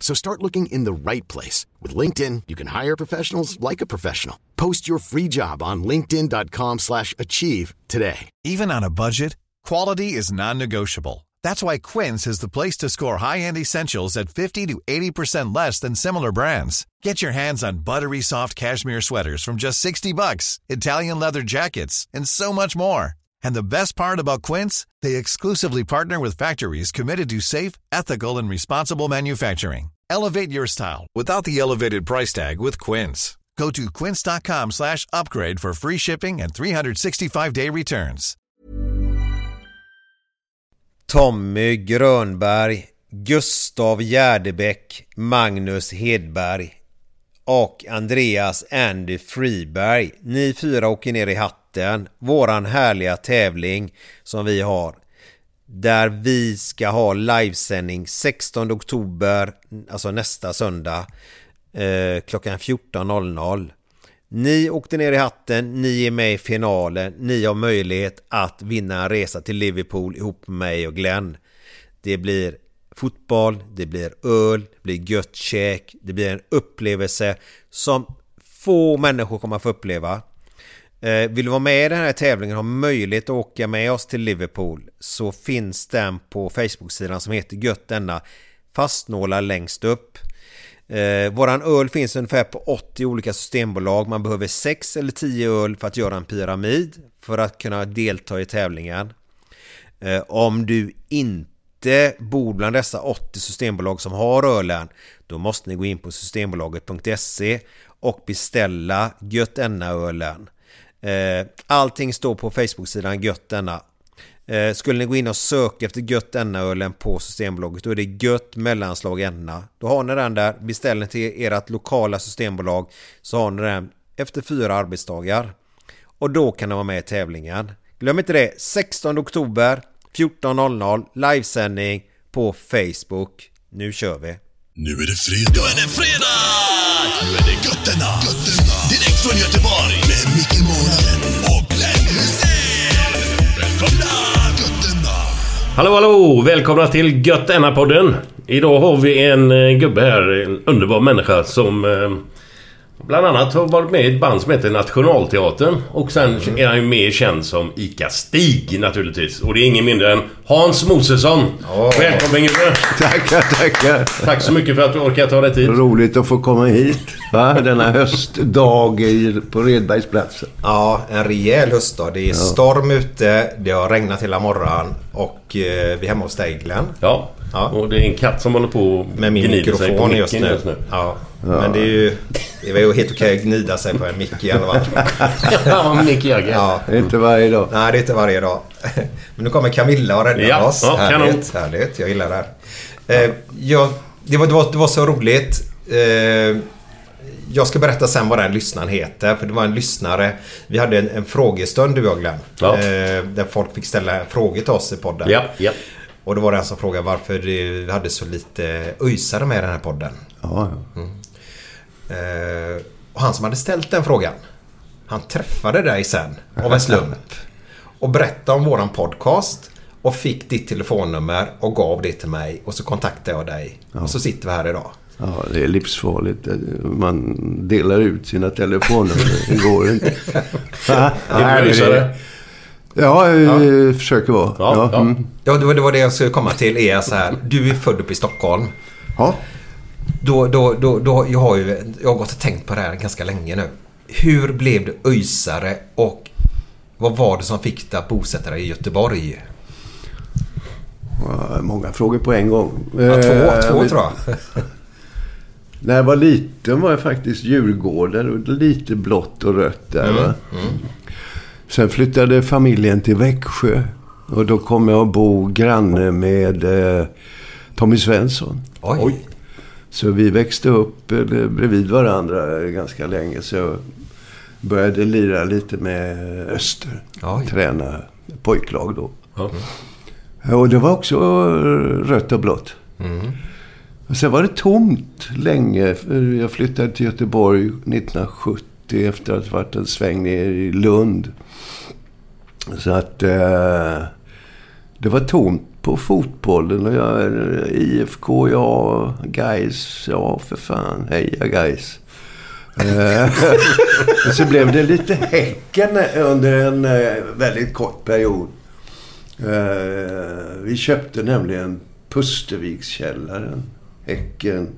So start looking in the right place. With LinkedIn, you can hire professionals like a professional. Post your free job on linkedin.com slash achieve today. Even on a budget, quality is non-negotiable. That's why Quince is the place to score high-end essentials at 50 to 80% less than similar brands. Get your hands on buttery soft cashmere sweaters from just 60 bucks, Italian leather jackets, and so much more. And the best part about Quince, they exclusively partner with factories committed to safe, ethical, and responsible manufacturing. Elevate your style without the elevated price tag with Quince. Go to quince.com slash upgrade for free shipping and 365-day returns. Tommy Grönberg, Gustav Gärdebäck, Magnus Hedberg och Andreas Andy Friberg. Ni fyra åker ner i hatten. Våran härliga tävling som vi har. Där vi ska ha livesändning 16 oktober, alltså nästa söndag, eh, klockan 14.00. Ni åkte ner i hatten, ni är med i finalen, ni har möjlighet att vinna en resa till Liverpool ihop med mig och Glenn. Det blir fotboll, det blir öl, det blir gött käk, det blir en upplevelse som få människor kommer att få uppleva. Eh, vill du vara med i den här tävlingen och ha möjlighet att åka med oss till Liverpool så finns den på Facebook-sidan som heter Gött denna fastnålar längst upp. Eh, våran öl finns ungefär på 80 olika systembolag. Man behöver 6 eller 10 öl för att göra en pyramid för att kunna delta i tävlingen. Eh, om du inte bor bland dessa 80 systembolag som har ölen då måste ni gå in på systembolaget.se och beställa Gött ölen eh, allting står på Facebook-sidan Gött denna. Eh, skulle ni gå in och söka efter Gött ölen på Systembolaget då är det Gött mellanslag enna. Då har ni den där. Beställ den till ert lokala systembolag så har ni den efter fyra arbetsdagar. Och då kan ni vara med i tävlingen. Glöm inte det. 16 oktober 14.00 livesändning på Facebook. Nu kör vi! Nu är det fredag! Nu är det fredag! Nu är det götterna! götterna. Direkt från Göteborg! Med Micke Månaden och Glenn Hysén! Välkomna! Götterna! Hallå hallå! Välkomna till Gött podden Idag har vi en eh, gubbe här, en underbar människa som eh, Bland annat har varit med i ett band som heter Nationalteatern. Och sen är han ju mer känd som ICA-Stig naturligtvis. Och det är ingen mindre än Hans Mosesson. Ja. Välkommen gubbe! Tackar, tackar. Tack så mycket för att du orkar ta dig tid. Roligt att få komma hit. Va? Denna höstdag på Redbergsplatsen. Ja, en rejäl höstdag. Det är storm ute, det har regnat hela morgonen och eh, vi är hemma hos dig Glenn. Ja. Ja. Och det är en katt som håller på och Med min gnider sig på mikrofon micken just nu. Ja. Men det är ju... Det var ju helt okej att gnida sig på en mick i alla fall. ja, Mick. Ja. Inte varje dag. Nej, det är inte varje dag. Men nu kommer Camilla och räddar Ja, oss. ja, kanon. härligt, härligt. Jag gillar det här. Eh, jag, det, var, det, var, det var så roligt. Eh, jag ska berätta sen vad den lyssnaren heter. För det var en lyssnare. Vi hade en, en frågestund du och jag Glenn. Ja. Eh, där folk fick ställa frågor till oss i podden. Ja, ja. Och då var det en som frågade varför vi hade så lite öjsare med i den här podden. Ja, ja. Eh, och han som hade ställt den frågan. Han träffade dig sen av en slump. Och berättade om våran podcast. Och fick ditt telefonnummer och gav det till mig. Och så kontaktade jag dig. Och så sitter vi här idag. ja, det är livsfarligt. Man delar ut sina telefonnummer. Det går inte. Va? Är Ja, jag försöker vara. Ja, ja. mm. Ja, det var, det var det jag skulle komma till. Är så här. Du är född uppe i Stockholm. ja. Då, då, då, då, jag, har ju, jag har gått och tänkt på det här ganska länge nu. Hur blev du öjsare och Vad var det som fick dig att bosätta dig i Göteborg? Ja, Många frågor på en gång. Ja, två, Eh, två men- tror jag. När jag var liten var jag faktiskt djurgårdare och lite blått och rött där. Va? Sen flyttade familjen till Växjö. Och då kom jag att bo granne med eh, Tommy Svensson. Oj. Så vi växte upp eh, bredvid varandra ganska länge. Så jag började lira lite med Öster. Oj. Träna pojklag då. Ja. Och det var också rött och blått. Och sen var det tomt länge. Jag flyttade till Göteborg 1970 efter att ha varit en sväng ner i Lund. Så att eh, det var tomt på fotbollen. Och jag, IFK, ja. Gais, ja för fan. Heja Gais. Och eh, så blev det lite Häcken under en eh, väldigt kort period. Eh, vi köpte nämligen Pustervikskällaren, Häcken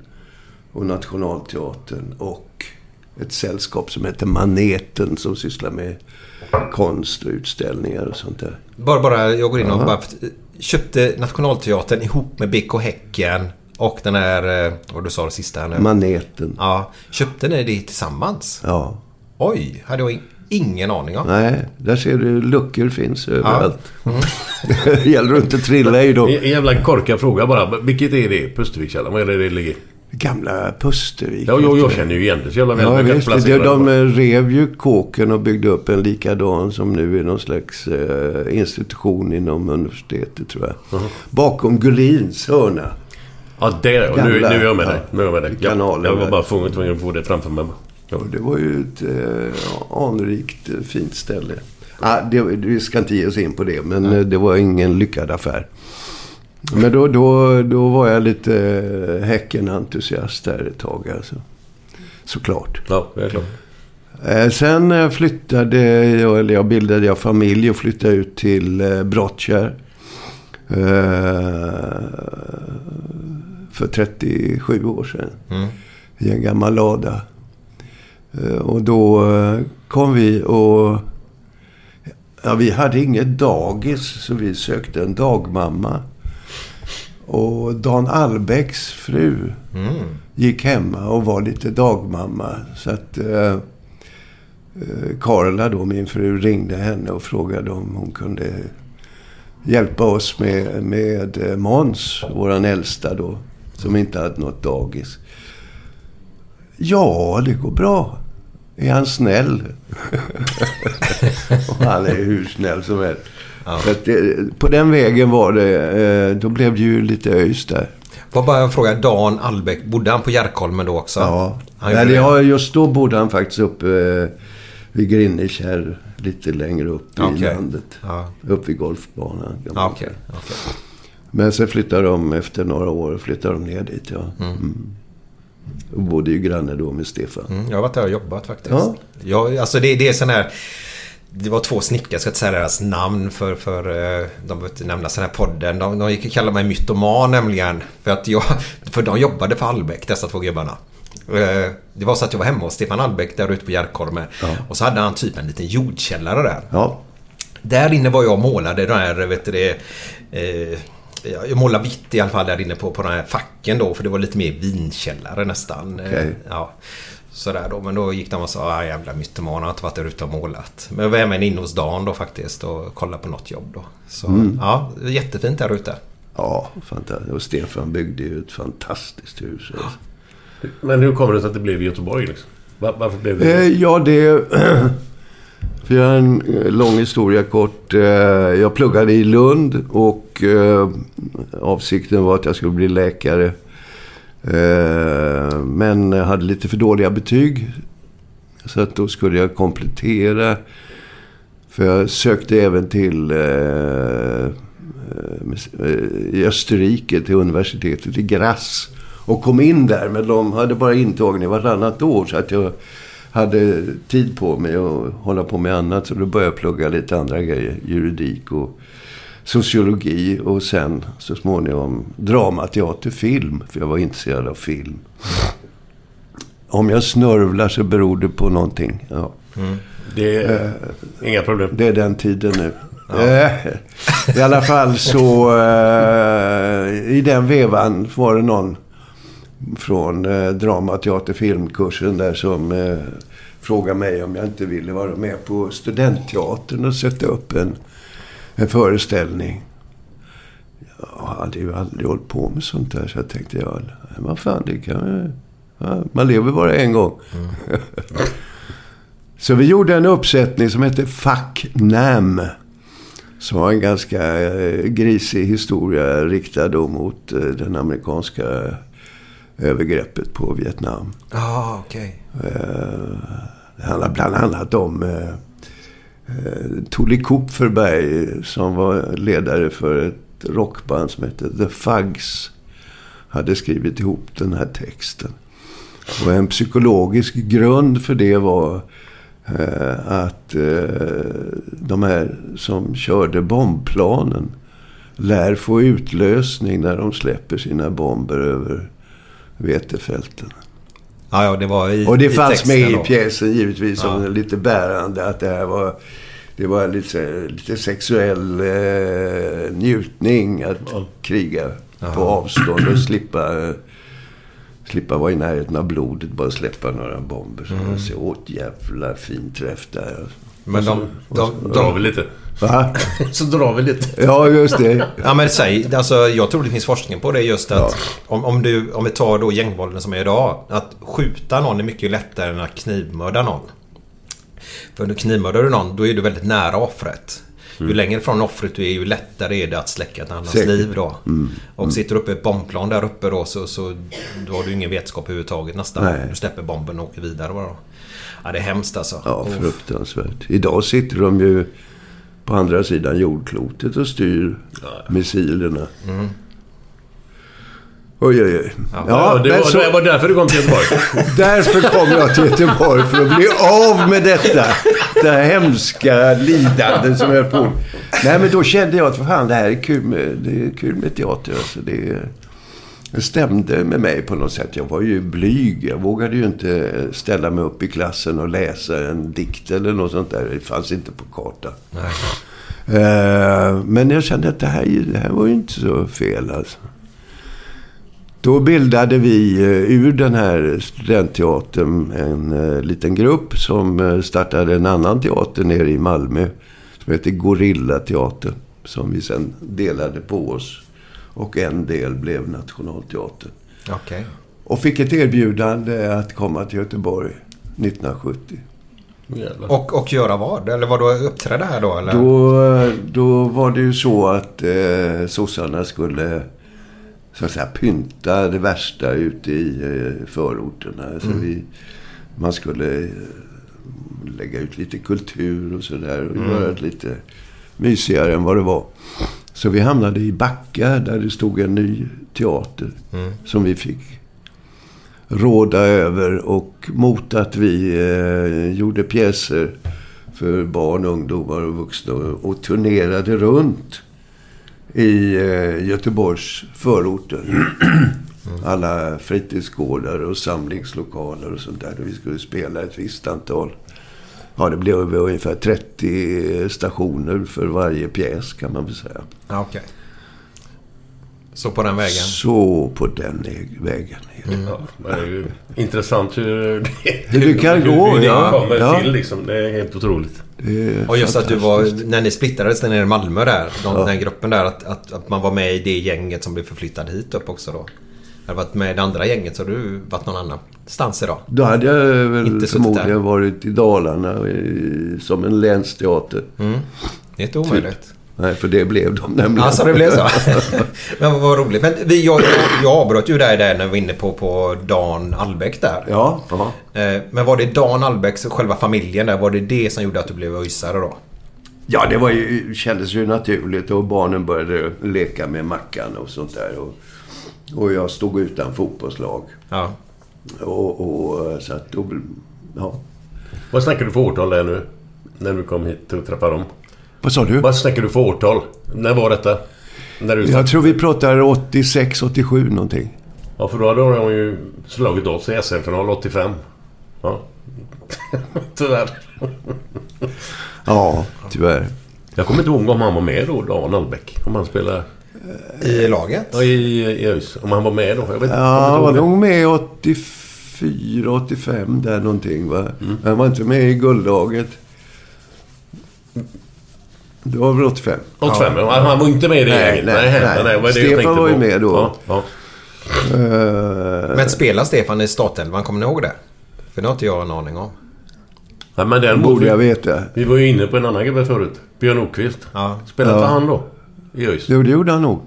och Nationalteatern och ett sällskap som heter Maneten som sysslar med konst och utställningar och sånt där. Bara, bara, jag går in och bara köpte Nationalteatern ihop med BK Häcken och den här, eh, vad du sa det sista här nu. Maneten. Ja, köpte ni det tillsammans? Ja. Oj, hade jag in- ingen aning om. Nej, där ser du luckor finns överallt. det gäller att inte trilla i dem. En jävla korkad fråga bara. Vilket är det? Pustervikskällaren? Vad är det det ligger? Gamla Pustervik. Ja, jag, jag känner ju igen det så jävla väl. Ja, visst. De, det de bara. rev ju kåken och byggde upp en likadan som nu är någon slags eh, institution inom universitetet, tror jag. Bakom Gullins hörna. Ja, där. Och nu, nu Gamla- är jag med ja, dig. Nu är jag med dig. Ja, jag var bara tvungen att få det framför mig. Ja. Det var ju ett eh, anrikt, eh, fint ställe. Ah, det, vi ska inte ge oss in på det, men eh, det var ingen lyckad affär. Men då, då, då var jag lite eh, Häcken-entusiast där ett tag, alltså. Såklart. Ja, det är klart. Eh, sen eh, flyttade jag, eller jag bildade jag familj och flyttade ut till Brottkärr. För 37 år sedan. I en gammal lada. Och då kom vi och... Ja, vi hade inget dagis så vi sökte en dagmamma. Och Dan Allbäcks fru gick hemma och var lite dagmamma. Så att eh, eh, Karla då, min fru, ringde henne och frågade om hon kunde hjälpa oss med, med eh, Måns, våran äldsta då, som inte hade något dagis. Ja, det går bra. Är han snäll? och han är hur snäll som helst. Så att det, på den vägen var det. Eh, då blev det ju lite öjs där. Var bara en fråga. Dan Allbäck, bodde han på Järkholmen då också? Ja. Han Nej, ja, just då bodde han faktiskt uppe eh, vid Greenwich här. Lite längre upp i Okej. landet. Ja. Upp vid golfbanan. Ja, säga. okej. Men sen flyttade de efter några år flyttade de ner dit. Ja. Mm. Och bodde ju granne då med Stefan. Mm, jag har varit där och jobbat faktiskt. Ja. Ja, alltså det, det är sån här... Det var två snickare, jag ska inte säga deras namn för, för eh, de behöver inte nämnas den här podden. De, de kallade mig mytoman nämligen. För att jag... För de jobbade för Allbäck, dessa två gubbarna. Eh, Det var så att jag var hemma hos Stefan Allbäck där ute på Järkholmen. Och så hade han typ en liten jordkällare där. Ja. Där inne var jag och målade den här, vet du det... Eh, ja, jag målade vitt i alla fall där inne på, på den här facken då. För det var lite mer vinkällare nästan. Eh, Okej. Ja, sådär då. Men då gick de och sa ah, jävla mytoman, har inte varit där ute och målat. Men jag var även inne hos Dan då faktiskt och kollade på något jobb då. Så ja, jättefint där ute. Ja, fantastiskt. Och Stefan byggde ju ett fantastiskt hus. Alltså. Men hur kommer det sig att det blev Göteborg liksom? Var, varför blev det Eh, ja, det... För jag har en eh, lång historia kort. Eh, jag pluggade i Lund och eh, avsikten var att jag skulle bli läkare. Eh, men jag hade lite för dåliga betyg. Så att då skulle jag komplettera. För jag sökte även till eh, eh, i Österrike till universitetet i Graz. Och kom in där, men de hade bara intagning vartannat år. Så att jag hade tid på mig att hålla på med annat. Så då började jag plugga lite andra grejer. Juridik och sociologi. Och sen så småningom drama, teater, film. För jag var intresserad av film. Om jag snörvlar så beror det på någonting. Ja. Det är inga problem. Det är den tiden nu. Eh, I alla fall så... eh, I den vevan var det någon från eh, drama, teater, filmkursen där som eh, frågade mig om jag inte ville vara med på Studentteatern och sätta upp en, en föreställning. Jag hade ju aldrig hållit på med sånt där så jag tänkte, ja, vad fan, det kan... Ja, man lever bara en gång. Så vi gjorde en uppsättning som hette Fuck Nam. Som var en ganska eh, grisig historia riktad då mot eh, den amerikanska övergreppet på Vietnam. Ja, okej. Eh, Det handlar bland annat om eh, Tully Kupferberg som var ledare för ett rockband som hette The Fugs. Hade skrivit ihop den här texten. Och en psykologisk grund för det var eh, att eh, de här som körde bombplanen lär få utlösning när de släpper sina bomber över vetefälten. Ja, ja, det var i Och det i fanns med i då. pjäsen givetvis som Ja. lite bärande att det här var... Det var lite, lite sexuell eh, njutning att kriga på avstånd och slippa, eh, slippa vara i närheten av blodet. Bara släppa några bomber. Så man ser åt jävla fin träff där. Men de... de, Drar vi de lite. Va? Så drar vi lite. Ja, just det. ja, men säg, alltså, jag tror det finns forskning på det just att om, om, du, om vi tar då gängvålden som är idag. Att skjuta någon är mycket lättare än att knivmörda någon. För när knivmördar du någon, då är du väldigt nära offret. Ju längre från offret du är, ju lättare är det att släcka ett annans Säkert. liv då. Och sitter du uppe i ett bombplan där uppe då, så, så då har du ingen vetskap överhuvudtaget nästan. Nej. Du släpper bomben och åker vidare bara. Ja, det är hemskt alltså. Ja, fruktansvärt. Idag sitter de ju på andra sidan jordklotet och styr missilerna. Oj, oj, oj. Ja, det, var, så- det var därför du kom till Göteborg. Därför kom jag till Göteborg för att bli av med detta. Det här hemska lidandet som jag på Nej, men då kände jag att för fan, det här är kul med, det är kul med teater. Alltså, det, det stämde med mig på något sätt. Jag var ju blyg. Jag vågade ju inte ställa mig upp i klassen och läsa en dikt eller något sånt där. Det fanns inte på kartan. Eh, Men jag kände att det här, det här var ju inte så fel alltså. Då bildade vi eh, ur den här studentteatern en eh, liten grupp som startade en annan teater nere i Malmö. Som heter Gorilla Teatern. Som vi sen delade på oss. Och en del blev Nationalteatern. Okej. Och fick ett erbjudande att komma till Göteborg 1970. Jävlar. Och, och göra vad? Eller var då uppträda här då? Eller? Då, då var det ju så att eh, sossarna skulle så att säga, pynta det värsta ute i eh, förorterna. Så vi, man skulle eh, lägga ut lite kultur och sådär. Och göra det lite mysigare än vad det var. Så vi hamnade i Backa där det stod en ny teater. Som vi fick råda över. Och mot att vi eh, gjorde pjäser för barn, ungdomar och vuxna och, och turnerade runt i eh, Göteborgs förorter. Alla fritidsgårdar och samlingslokaler och sånt där. Där vi skulle spela ett visst antal. Ja, det blev ungefär 30 stationer för varje pjäs kan man väl säga. Ja, okej. Så på den vägen. Så på den e- vägen. Ja, men det är ju intressant hur det, Hur det kan hur, gå, hur det ja. kommer Ja. till liksom. Det är helt otroligt. Är Och just att du var, när ni splittrades där nere i Malmö där, de, den här gruppen där, att, att, att man var med i det gänget som blev förflyttad hit upp också då. Hade varit med i det andra gänget så har du varit någon annanstans idag. Då hade jag väl Inte förmodligen där. varit i Dalarna i, som en länsteater. Det är inte omöjligt. Nej, för det blev de nämligen. Alltså det blev så. Men vad roligt. Men vi, jag, jag, avbröt ju dig där när vi var inne på, på Dan Albeck där. Ja, ja. Eh, Men var det Dan Albecks, själva familjen där, var det det som gjorde att du blev öjsare då? Ja, det var ju, kändes ju naturligt och barnen började leka med Mackan och sånt där. Och, och jag stod utan fotbollslag. Ja. Och, och så att då... Ja. Vad snackar du för årtal där nu? När du kom hit och träffade dem? Vad sa du? Vad snackar du för årtal? När var detta? När du... Jag tror vi pratar 86, 87 någonting. Ja, för då hade de ju slagit oss i SM-final 85. Ja. Tyvärr. Ja, tyvärr. Jag kommer inte ihåg om han var med då, Dan Albeck. Om han spelade I laget? ja, i, i ÖIS. Om han var med då. Jag vet. Ja, han var nog med 84, 85 där någonting va. Mm. Han var inte med i guldlaget. Det var väl 85. det. 85, ja. Han var inte med i det Nej, gänget. nej, nej. det var det jag Stefan var ju med då. Ja, ja. Eh, Men spelar Stefan i startelvan? Kommer ni ihåg det? För det har inte jag en aning om. Nej, men däremot, borde jag veta. vi var ju inne på en annan gubbe förut. Björn Nordqvist. Ja. Spelade inte Ja. han då? I ÖIS? Jo, det gjorde han nog.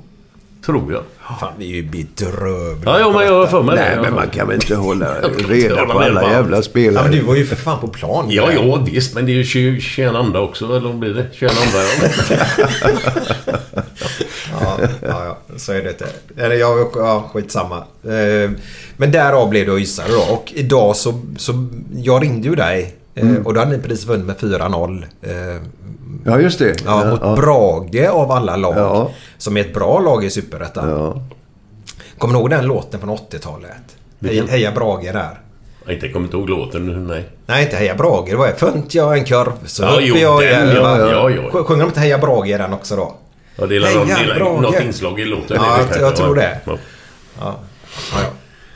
Tror jag. Fan, vi är ju bedrövliga. Ja, ja men jag har för mig det. Nej, Jag har men man kan väl inte hålla reda på alla jävla Ja, spelare. men du var ju för fan på plan. Ja, ja visst. Men det är ju 20 21 andra också. Eller vad blir det? 21 andra ja. Ja, ja, ja, så är det inte. Eller ja, ja, skitsamma. Eh, Men därav blev det öisare då. Och idag så, så... Jag ringde ju dig. Eh, Mm. Och då hade ni precis vunnit med 4-0. eh, Ja, just det. Ja, mot ja. Brage av alla lag. Ja. Som är ett bra lag i Superettan. Ja. Kommer du ihåg den låten från 80-talet? Hej, Vilken? Heja Brage där. Jag inte kommit ihåg låten nu, nej. Nej, inte Heja Brage. Det var Funt jag en korv så Ja, jo, jag den, ja, ja, ja. Sj- Sjunger de inte Heja Brage i den också då? Ja, det är Heja, någon, Brage. något inslag i låten. Ja, jag- jag tror det. Ja. Ja, ja,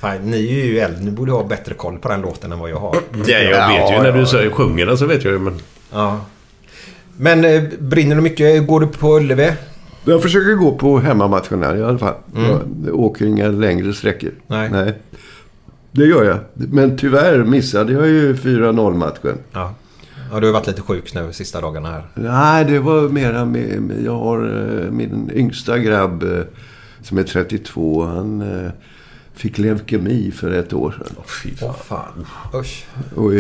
Fan, ni är ju äldre. Ni borde ha bättre koll på den låten än vad jag har. Ja, jag vet ju Ja, när ja. du säger, sjunger den så vet jag ju men... Ja. Men eh, brinner du mycket? Går du på Ullevi? Jag försöker gå på hemmamatcherna i alla fall. Jag åker inga längre sträckor. Nej. Det gör jag. Men tyvärr missade jag ju 4-0-matchen. Ja. Ja, du har varit lite sjuk nu sista dagarna här. Nej, det var mera med... med jag har eh, min yngsta grabb eh, som är 32. Han eh, fick leukemi för ett år sedan. Fy fan. Fan. Usch. Och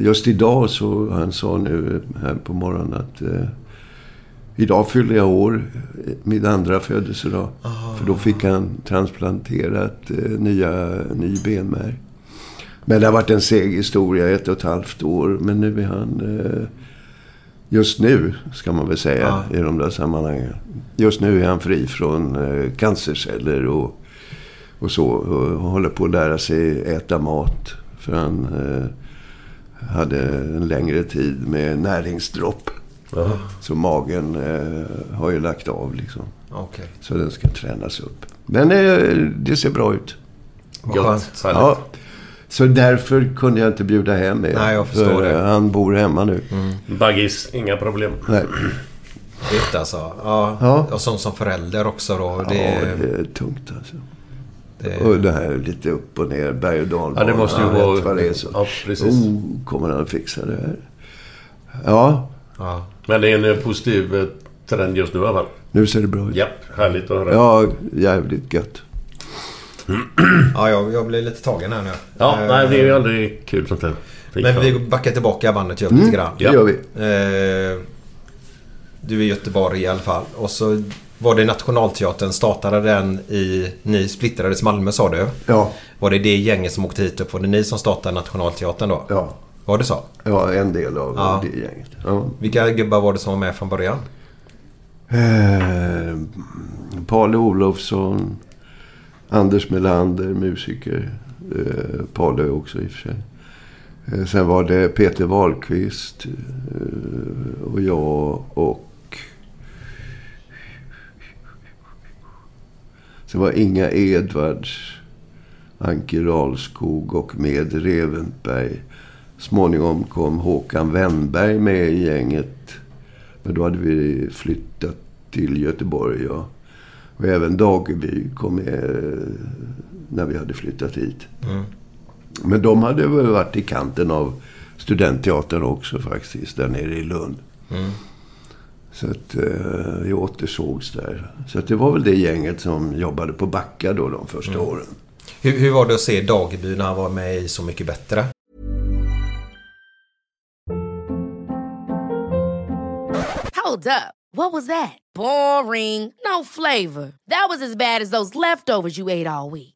just idag så, han sa nu här på morgonen att eh, idag fyller jag år, min andra födelsedag. För då fick han transplanterat eh, nya, ny benmärg. Men det har varit en seg historia, ett och ett halvt år. Men nu är han, eh, just nu ska man väl säga i de där sammanhangen. Just nu är han fri från eh, cancerceller och, och så. Och håller på att lära sig äta mat. För han eh, hade en längre tid med näringsdropp. Så magen eh, har ju lagt av liksom. Okej. Så den ska tränas upp. Men eh, det ser bra ut. Härligt. Ja. Så därför kunde jag inte bjuda hem er. Nej, jag förstår För, det. Mm. eh, Han bor hemma nu. Baggis, inga problem. Nej. Shit alltså. Ja. Ja. Och som, som förälder också då. Det... Det, Ja, det är tungt alltså. Det, Och det här lite upp och ner, berg och dalbana. Ja, det måste ju vara- vad det är så. Ja, precis. Oh, kommer han fixa det här? Ja, ja. Men det är en eh, positiv eh, trend just nu i alla fall. nu ser det bra ut. Japp, härligt att höra. Ja, jävligt gött. ja jag, jag blir lite tagen här nu. Ja, Eh, nej, det är ju aldrig kul sånt. Fy Men vi backar tillbaka bandet vi lite grann. Det Ja. gör vi. Eh, du är i Göteborg i alla fall. Och så var det Nationalteatern. Startade den i... Ni splittrades Malmö sa du. Ja, Var det det gänget som åkte hit upp? Var det ni som startade Nationalteatern då? ja. Var det så? Ja, en del av Ja. det gänget. Ja. Vilka gubbar var det som var med från början? Eh, Paul Olofsson, Anders Melander, musiker. Eh, Paul är också i och för sig. Eh, sen var det Peter Wahlqvist eh, och jag och... Sen var Inga Edvards, Anke Ralskog och med Revenberg. Småningom kom Håkan Wennberg med i gänget. Men då hade vi flyttat till Göteborg. Ja. Och även Dageby kom med eh, när vi hade flyttat hit. Men de hade väl varit i kanten av studentteatern också faktiskt, där nere i Lund. Så att eh, vi återsågs där. Så att det var väl det gänget som jobbade på Backa då de första åren. Hur, hur var det att se Dageby när han var med i Så mycket bättre? Hold up. What was that? Boring. No flavor. That was as bad as those leftovers you ate all week.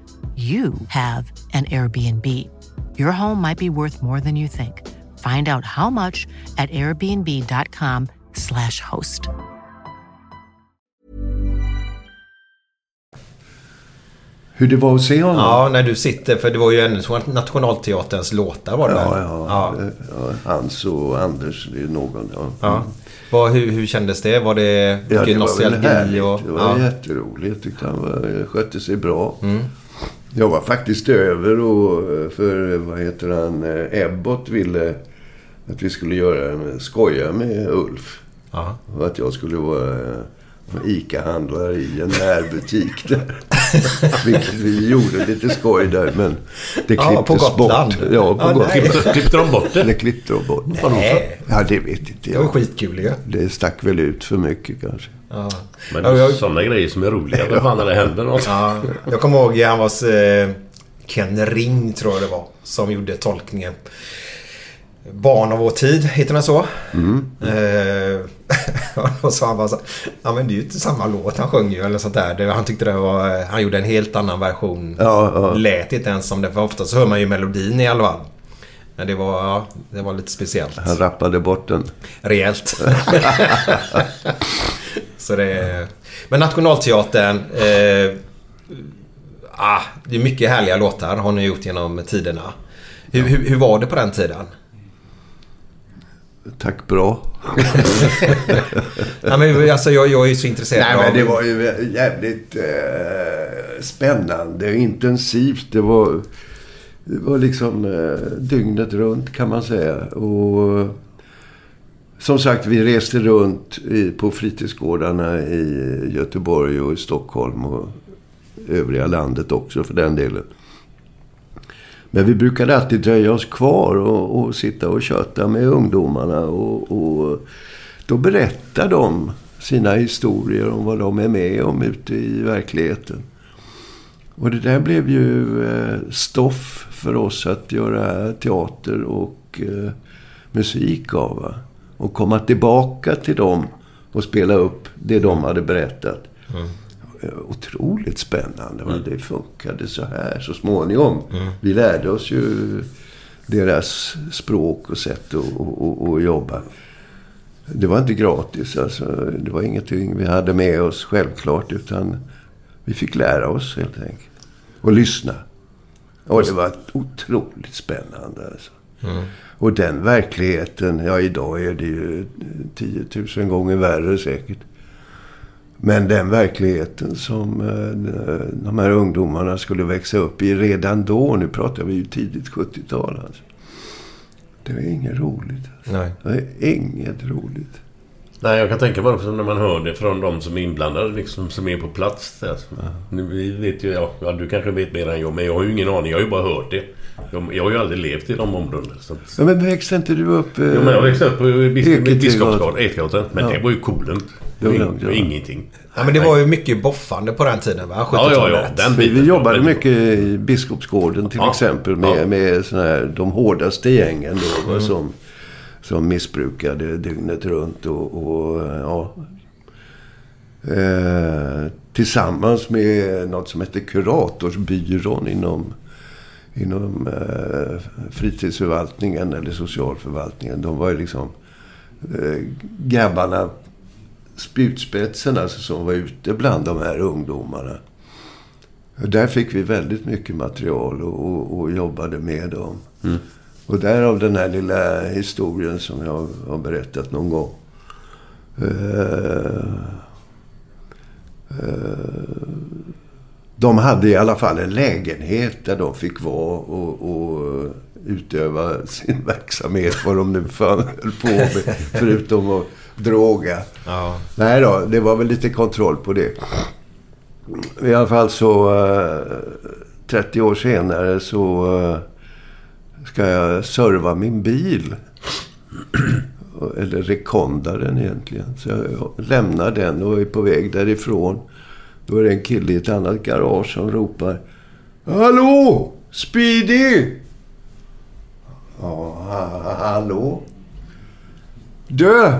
you have an Airbnb. Your home might be worth more than you think. Find out how much at airbnb.com/slash host. Hur det var att se honom? Ja, när du sitter. För det var ju en Nationalteaterns låtar var det Ja, ja. ja. Hans och Anders, det är någon. Ja. Ja. Vad, hur, hur kändes det? Var det mycket Ja, det var väl och, Det var ja. jätteroligt. Jag tyckte han var, skötte sig bra. Mm. Jag var faktiskt över och för, vad heter han, eh, Ebbot ville att vi skulle göra en skoja med Ulf. Ja. Och att jag skulle vara eh, ICA-handlare i en närbutik där. Vilket vi gjorde lite skoj där, men det Ja, klipptes på Gotland. bort. Ja, på Ja, Gotland. nej. Klippte, klippte de bort det? Det klippte de bort. Nej. Ja, det vet inte Det var jag. skitkul ju. Det stack väl ut för mycket kanske. Ja. Men Ja, jag- sådana grejer som är roliga. Vad fan när det händer något? Ja, jag kommer ihåg han var eh, Ken Ring tror jag det var. Som gjorde tolkningen. Barn av vår tid, heter den så? Eh, och så han bara så, ja men det är ju inte samma låt han sjöng ju eller sånt där. Det, han tyckte det var, han gjorde en helt annan version. Ja, ja. Lät inte ens som det, för ofta så hör man ju melodin i alla fall. Men det var, ja, det var lite speciellt. Han rappade bort den. Rejält. så det, men Nationalteatern. Eh, ah, det är mycket härliga låtar har ni gjort genom tiderna. Hur, hur, hur var det på den tiden? Tack bra. Nej, men, alltså, jag, jag är ju så intresserad Nej, av... men det var ju jävligt eh, spännande och intensivt. Det var, det var liksom eh, dygnet runt kan man säga. Och som sagt, vi reste runt i, på fritidsgårdarna i Göteborg och i Stockholm och övriga landet också för den delen. Men vi brukade alltid dröja oss kvar och, och sitta och köta med ungdomarna. Och, och då berättar de sina historier om vad de är med om ute i verkligheten. Och det där blev ju eh, stoff för oss att göra teater och eh, musik av. Och komma tillbaka till dem och spela upp det de hade berättat. Eh, Otroligt spännande. Va? Det funkade så här så småningom. Vi lärde oss ju deras språk och sätt att och, och, och jobba. Det var inte gratis. Alltså. Det var ingenting vi hade med oss självklart. Utan vi fick lära oss helt enkelt. Och lyssna. Och det var otroligt spännande. Alltså. Och den verkligheten, ja idag är det ju 10 000 gånger värre säkert. Men den verkligheten som eh, de här ungdomarna skulle växa upp i redan då, nu pratar vi ju tidigt 70-tal alltså. Det är inget roligt. Nej. Det är inget roligt. Nej, jag kan tänka mig också när man hör det från de som är inblandade, liksom, som är på plats. Där. Nu vi vet ju, ja, ja, du kanske vet mer än jag, men jag har ju ingen aning. Jag har ju bara hört det. Jag, jag har ju aldrig levt i de områdena. Så. att- Ja, men växte inte du upp... Eh, Jo, men jag växte upp på. Biskopsgatan, Ekegatan. Men Ja. det var ju coolen. Det var, var ja. ingenting. Ja, men det var ju mycket boffande på den tiden va? 70-talet. Ja, ja, ja. Den Vi, vi jobbade Men- mycket i Biskopsgården till Ja. exempel med, Ja. med såna här, de hårdaste gängen då, va, som, som missbrukade dygnet runt. Och, och ja, eh, tillsammans med något som heter Kuratorsbyrån inom, inom eh, fritidsförvaltningen eller socialförvaltningen. De var ju liksom eh, grabbarna, spjutspetsen alltså, som var ute bland de här ungdomarna. Där fick vi väldigt mycket material och, och, och jobbade med dem. Och därav den här lilla historien som jag har berättat någon gång. Eh, eh, de hade i alla fall en lägenhet där de fick vara och, och utöva sin verksamhet. Vad de nu fan höll på med. Förutom att droga. Ja. Nej då, det var väl lite kontroll på det. I alla fall så... eh, 30 år senare så eh, ska jag serva min bil. Eller rekonda den egentligen. Så jag lämnar den och är på väg därifrån. Då är det en kille i ett annat garage som ropar. Hallå! Speedy! Ja, ha- hallå? Du!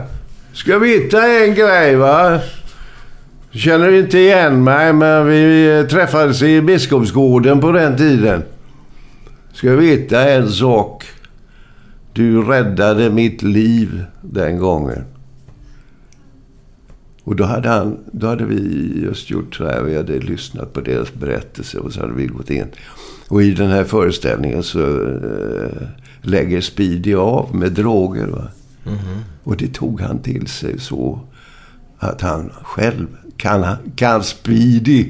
Ska veta en grej va? Du känner inte igen mig, men vi träffades i Biskopsgården på den tiden. Ska veta en sak. Du räddade mitt liv den gången. Och då hade, han, då hade vi just gjort så här. Vi hade lyssnat på deras berättelse och så hade vi gått in. Och i den här föreställningen så eh, lägger Speedy av med droger. Va? Och det tog han till sig så att han själv kan, kan Speedy.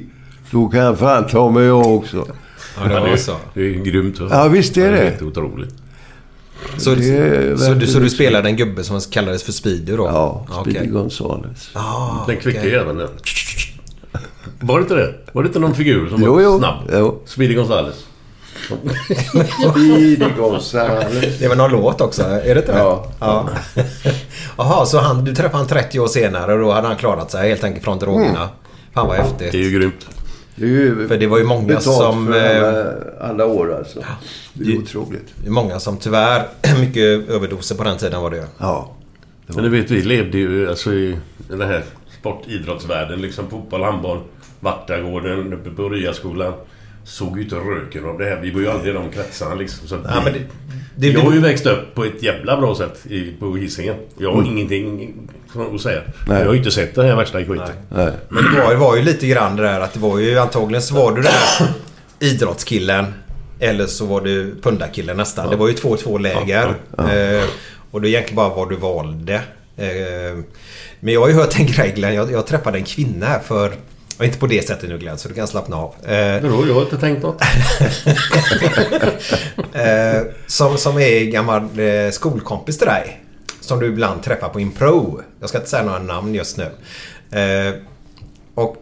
Då kan han fan ta mig jag också. Ja, det var så. Det är grymt. Ja, visst är det. Helt otroligt. Så, Det så, du, så du spelade en gubbe som kallades för Speedy då? Ja. Speedy Gonzales. Ah, Den kvicka okej. jäveln. Var det inte det? Var det inte någon figur som Jo, var jo. snabb? Jo. Speedy Gonzales. Speedy Gonzales. Det var någon låt också, är det inte det? Ja. ja. Jaha, så han, du träffade han 30 år senare och då hade han klarat sig helt enkelt från drogerna. Fan vad häftigt. Det är ju grymt. Det är ju För det var ju många som... för eh, alla, alla år alltså. Det är det- otroligt. Det är många som tyvärr... Mycket överdoser på den tiden var det ju. Ja. Men du vet, vi levde ju alltså i den här sportidrottsvärlden. Liksom fotboll, handboll, Vartagården, uppe på Ryaskolan. Såg ju inte röken av det här. Vi var ju aldrig i de kretsarna liksom. Så Ja, men det, det, jag har ju växt upp på ett jävla bra sätt i, på Hisingen. Jag har ingenting att säga. Nej. Jag har ju inte sett det här värsta skiten. Nej. Men det var, det var ju lite grann det där att det var ju antagligen så var du den här idrottskillen. Eller så var du pundarkillen nästan. Det var ju två två läger. Eh, och det är egentligen bara vad du valde. Eh, men jag har ju hört en grej Glenn. Jag, jag träffade en kvinna här för... Och inte på det sättet nu Glenn, så du kan slappna av. Eh? Jag har inte tänkt något. eh, som, som är gammal eh, skolkompis till dig. Som du ibland träffar på Impro. Jag ska inte säga några namn just nu. Eh, och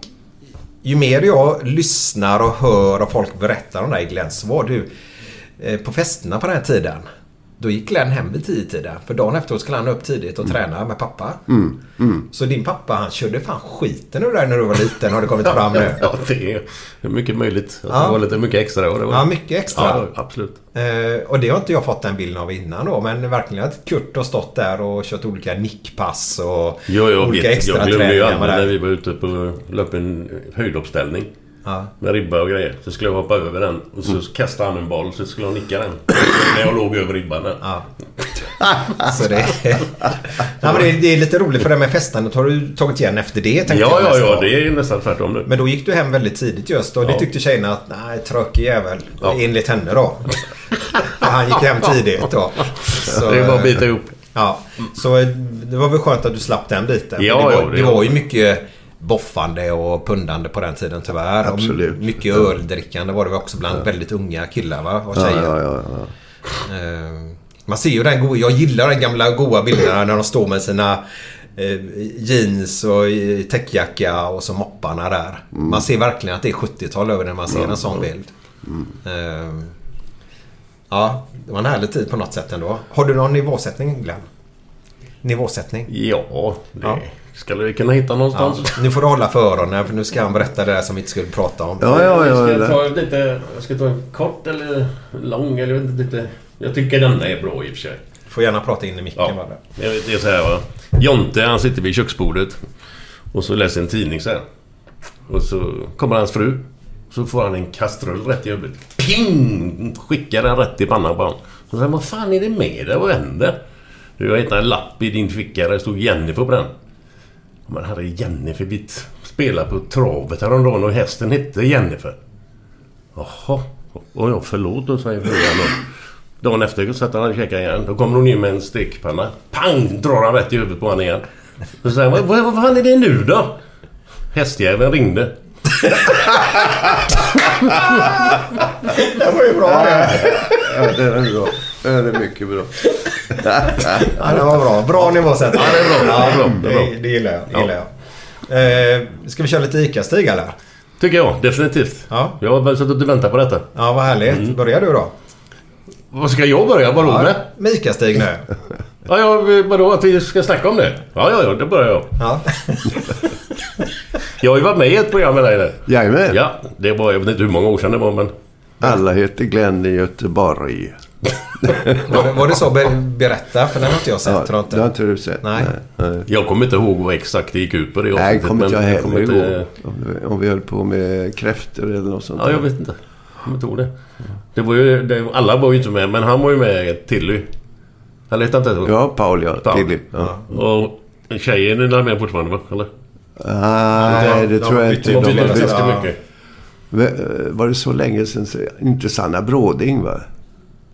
ju mer jag lyssnar och hör och folk berättar om dig Glenn så var du eh, på festerna på den här tiden. Då gick Glenn hem vid tio tiden. För dagen efteråt skulle han upp tidigt och träna med pappa. Så din pappa han körde fan skiten ur dig när du var liten har det kommit fram nu. Ja, det är mycket möjligt. Att Ja. det var lite mycket extra. Det var... Ja, mycket extra. Ja, absolut. Eh, och det har inte jag fått den bilden av innan då. Men verkligen att Kurt har stått där och kört olika nickpass och Ja, jag olika vet. extra Jag glömde ju aldrig när vi var ute på löp en höjduppställning. Ja. Med ribba och grejer. Så skulle jag hoppa över den. Och så kastade han en boll så skulle jag nicka den. när jag låg över ribban där. Ja. Så det, ja, men det, är, det är lite roligt för det med festandet har du tagit igen efter det Ja, jag ja, ja. Det är nästan tvärtom nu. Men då gick du hem väldigt tidigt just och det Ja. tyckte tjejerna att nej, tråkig jävel. Ja. Enligt henne då. Han gick hem tidigt då. Så, Det är bara att bita ihop. Ja, så det var väl skönt att du slapp den biten. Ja, det, ja, var, det det var ju mycket boffande och pundande på den tiden tyvärr. Och Absolut. mycket öldrickande var det också bland väldigt unga killar va? och Ja, tjejer. ja, ja, ja. Eh, Man ser ju den goa, jag gillar den gamla goa bilderna när de står med sina eh, jeans och täckjacka och så mopparna där. Man ser verkligen att det är 70-tal över när man ser en sån bild. Eh, Ja, det var en härlig tid på något sätt ändå. Har du någon nivåsättning Glenn? Nivåsättning? Ja, det Ja. Skulle vi kunna hitta Ja, någonstans. nu får du hålla för öronen för nu ska han berätta det där som vi inte skulle prata om. Ja, ja, ja. Ska jag ja. ta lite... Jag ska ta en kort eller lång eller jag vet inte lite... Jag tycker denna är bra i och för sig. Får gärna prata in i micken Ja. bara. Jag Det är så här va. Jonte han sitter vid köksbordet. Och så läser en tidning så här. Och så kommer hans fru. Så får han en kastrull rätt i huvudet. Ping! Skickar den rätt i pannan på honom. Så säger han, vad fan är det med dig? Vad händer? Du, jag hittat en lapp i din ficka där det stod Jennifer på den. Men herre Jennifer, vi spelade på travet häromdagen och hästen hette Jennifer. Jaha. Och jag förlåt då säger frugan då. Dagen efter sätter han och käkade igen. Då kommer hon in med en stekpanna. Pang! Drar han rätt i huvudet på honom igen. Så säger han, vad, vad fan är det nu då? Hästjäveln ringde. Det var ju bra det. Ja, det är bra. Det är mycket bra. Ja, det var bra. Bra nivåsättning. Ja, det är bra. Det är bra. Det är bra. Det, det gillar jag. Det gillar jag. Eh, ska vi köra lite ICA-Stig eller? Tycker jag. Definitivt. Ja. Jag har väl suttit och väntat på detta. Ja, vad härligt. Börjar du då? Vad ska jag börja? Vadå med? Med ICA-Stig nu. Ja, ja, vadå? Att vi ska snacka om det? Ja, ja, ja. Det börjar jag. Ja. Jag har ju varit med i ett program med dig där. Jajamän. Ja, det var... Jag vet inte hur många år sedan det var, men... Alla heter Glenn i Göteborg. Var det, var det så? Be, berätta, för den har inte jag sett. Ja, tror jag inte. det har inte du sett? Nej. Nej, Jag kommer inte ihåg vad exakt det gick ut på det Nej avsnittet, kommer inte jag heller kommer ihåg. inte- Om, vi- höll på med kräftor eller något sånt. Ja, jag vet inte. Jag kommer inte ihåg det. Det var ju... Det, alla var ju inte med, men han var ju med Tilly. Eller hette han inte så? Ja, Paul ja. Paul. Tilly. Ja. Och tjejen är med fortfarande, va? Eller? Nej, det de tror jag inte. De, lite. de, ganska Ja. mycket. var det så länge sedan? så- Inte Sanna Bråding va?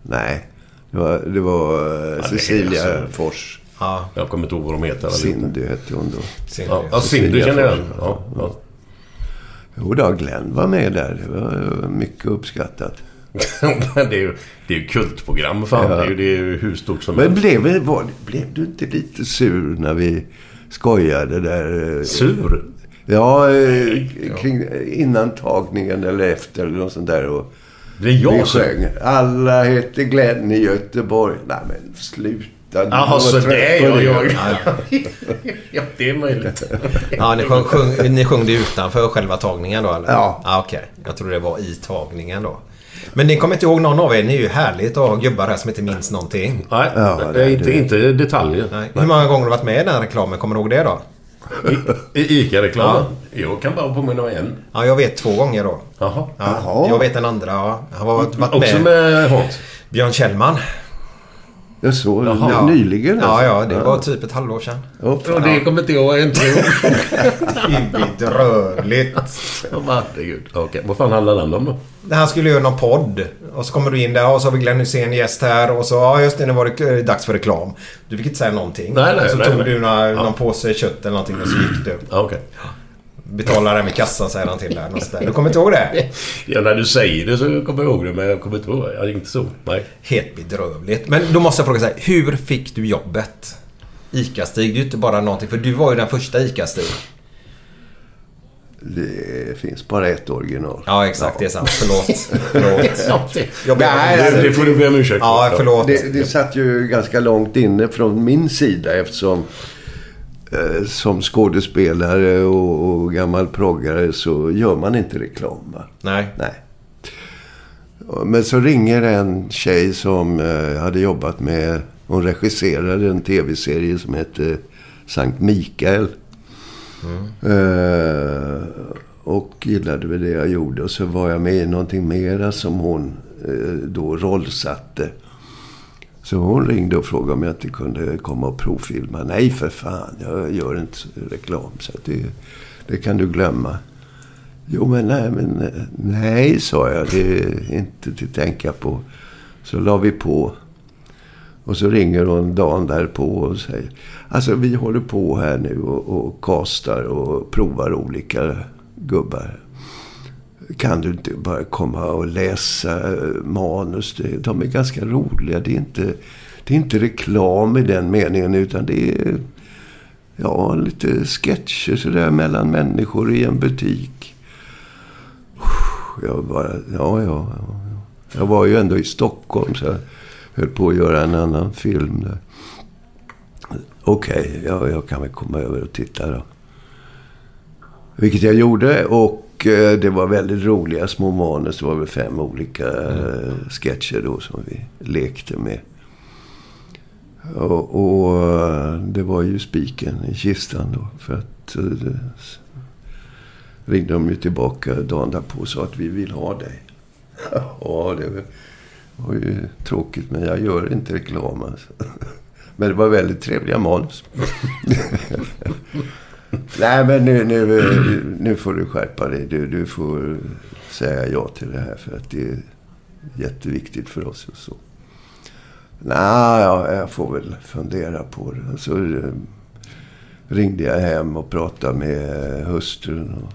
Nej. Det var, det var eh, Cecilia alltså- Fors. Ja, Jag kommer inte ihåg vad de heter. Cindy hette hon då. synd. Ja, ja Cindy känner jag igen. Ja, ja. Jo då, Glenn var med där. Det var eh, mycket uppskattat. Det är ju, det är ju kultprogram fan. Ja. Det är ju, det är ju hur stort som Men helst. blev, var, blev du inte lite sur när vi skojade där? eh, Sur? Ja, eh, kring, innan tagningen eller efter eller något sånt där. Och Det är vi jag som... sjöng. Alla heter Glenn i Göteborg. Nej men sluta. Du Jaha, så det är jag. jag. Ja. ja, det är möjligt. Ja, ni sjöng, sjöng, ni sjöng det utanför själva tagningen då eller? Ja. ja Okej. Jag tror det var i tagningen då. Men ni kommer inte ihåg någon av er. Ni är ju härligt att ha gubbar här som inte minns någonting. Nej, Ja, det är det- inte, inte detaljer. Nej. Hur många gånger har du varit med i den här reklamen? Kommer du ihåg det då? I, i ICA-reklamen? Jag kan bara påminna mig en. Ja, jag vet två gånger då. Jaha. Ja, Jaha. Jag vet den andra. Ja. Han har varit, varit Också med. med Hans? Björn Kjellman. Jag såg Jaha. Ja. nyligen. Ja, alltså. ja. Det var typ ett halvår sedan. Ja, fan. det kommer inte jag inte ihåg. Bedrövligt. Herregud. Okej, vad fan handlar den om då? Han skulle göra någon podd. Och så kommer du in där och så har vi Glenn Hysén gäst här. Och så, ja just det, nu var det eh, dags för reklam. Du fick inte säga någonting. Nej, nej, och så nej, tog nej. du några, Ja. någon påse kött eller någonting och så gick du. Ja, okej. Betalar det med kassan säger han till där. Du kommer inte ihåg det? Ja, när du säger det så kommer jag ihåg det, men jag kommer inte ihåg det. Jag är inte så. Nej. Helt bedrövligt. Men då måste jag fråga så här. Hur fick du jobbet? ICA-Stig, det är ju inte bara någonting. För du var ju den första ICA-Stig. Det finns bara ett original. Ja, exakt. Det är sant. Förlåt. Förlåt. Jag Nej, ursäkt. Det får du be om ursäkt för. Ja, förlåt. Det, det satt ju ganska långt inne från min sida eftersom som skådespelare och, och gammal proggare så gör man inte reklam. Va? Nej. Nej. Men så ringer en tjej som eh, hade jobbat med... Hon regisserade en tv-serie som hette Sankt Mikael. Eh, och gillade väl det jag gjorde. Och så var jag med i någonting mera som hon eh, då rollsatte. Så hon ringde och frågade om jag inte kunde komma och provfilma. Nej för fan, jag gör inte reklam. Så det, det kan du glömma. Jo men nej, men nej sa jag. Det är inte till att tänka på. Så la vi på. Och så ringer hon dagen därpå och säger. Alltså vi håller på här nu och, och kastar och provar olika gubbar. Kan du inte bara komma och läsa eh, manus? De är ganska roliga. Det är inte, det är inte reklam i den meningen utan det är ja, lite sketcher sådär mellan människor i en butik. Jag bara, ja, ja. ja. Jag var ju ändå i Stockholm så jag höll på att göra en annan film där. Okej, ja, jag kan väl komma över och titta då. Vilket jag gjorde och eh, det var väldigt roliga små manus. Det var väl fem olika eh, sketcher då som vi lekte med. Och, och eh, det var ju spiken i kistan då. För att eh, det, ringde de ju tillbaka dagen därpå och sa att vi vill ha dig. ja, det var ju tråkigt men jag gör inte reklam alltså. Men det var väldigt trevliga manus. Nej, men nu, nu, nu får du skärpa dig. Du, du får säga ja till det här för att det är jätteviktigt för oss. Och så. Nej, ja, jag får väl fundera på det. Så eh, ringde jag hem och pratade med hustrun. Och...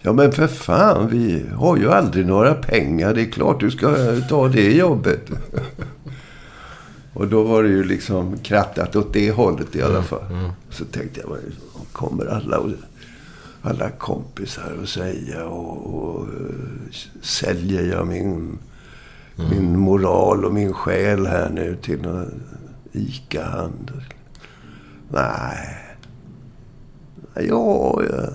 Ja, men för fan, vi har ju aldrig några pengar. Det är klart du ska ta det jobbet. Och då var det ju liksom krattat åt det hållet i alla fall. Så tänkte jag, vad kommer alla, alla kompisar att säga? Och, och eh, säljer jag min, min moral och min själ här nu till någon ICA-handel? Nej. Ja, jag,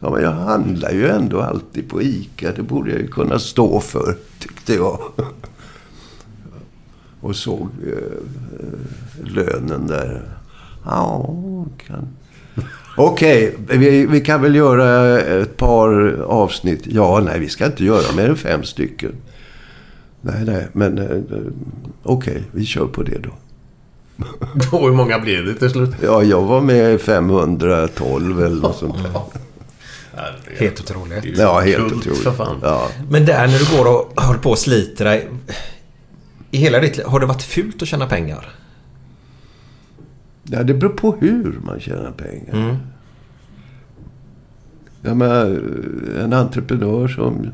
ja, men jag handlar ju ändå alltid på ICA. Det borde jag ju kunna stå för, tyckte jag. Och såg eh, lönen där. Ja, kan... Okej, vi, vi kan väl göra ett par avsnitt. Ja, nej, vi ska inte göra mer än fem stycken. Nej, nej, men eh, okej, vi kör på det då. Och hur många blev det till slut? Ja, jag var med i 512 eller något sånt där. Helt otroligt. Ja, helt otroligt. Ja. Men där när du går och håller på och sliter dig. I hela ditt har det varit fult att tjäna pengar? Ja, det beror på hur man tjänar pengar. Jag menar, en entreprenör som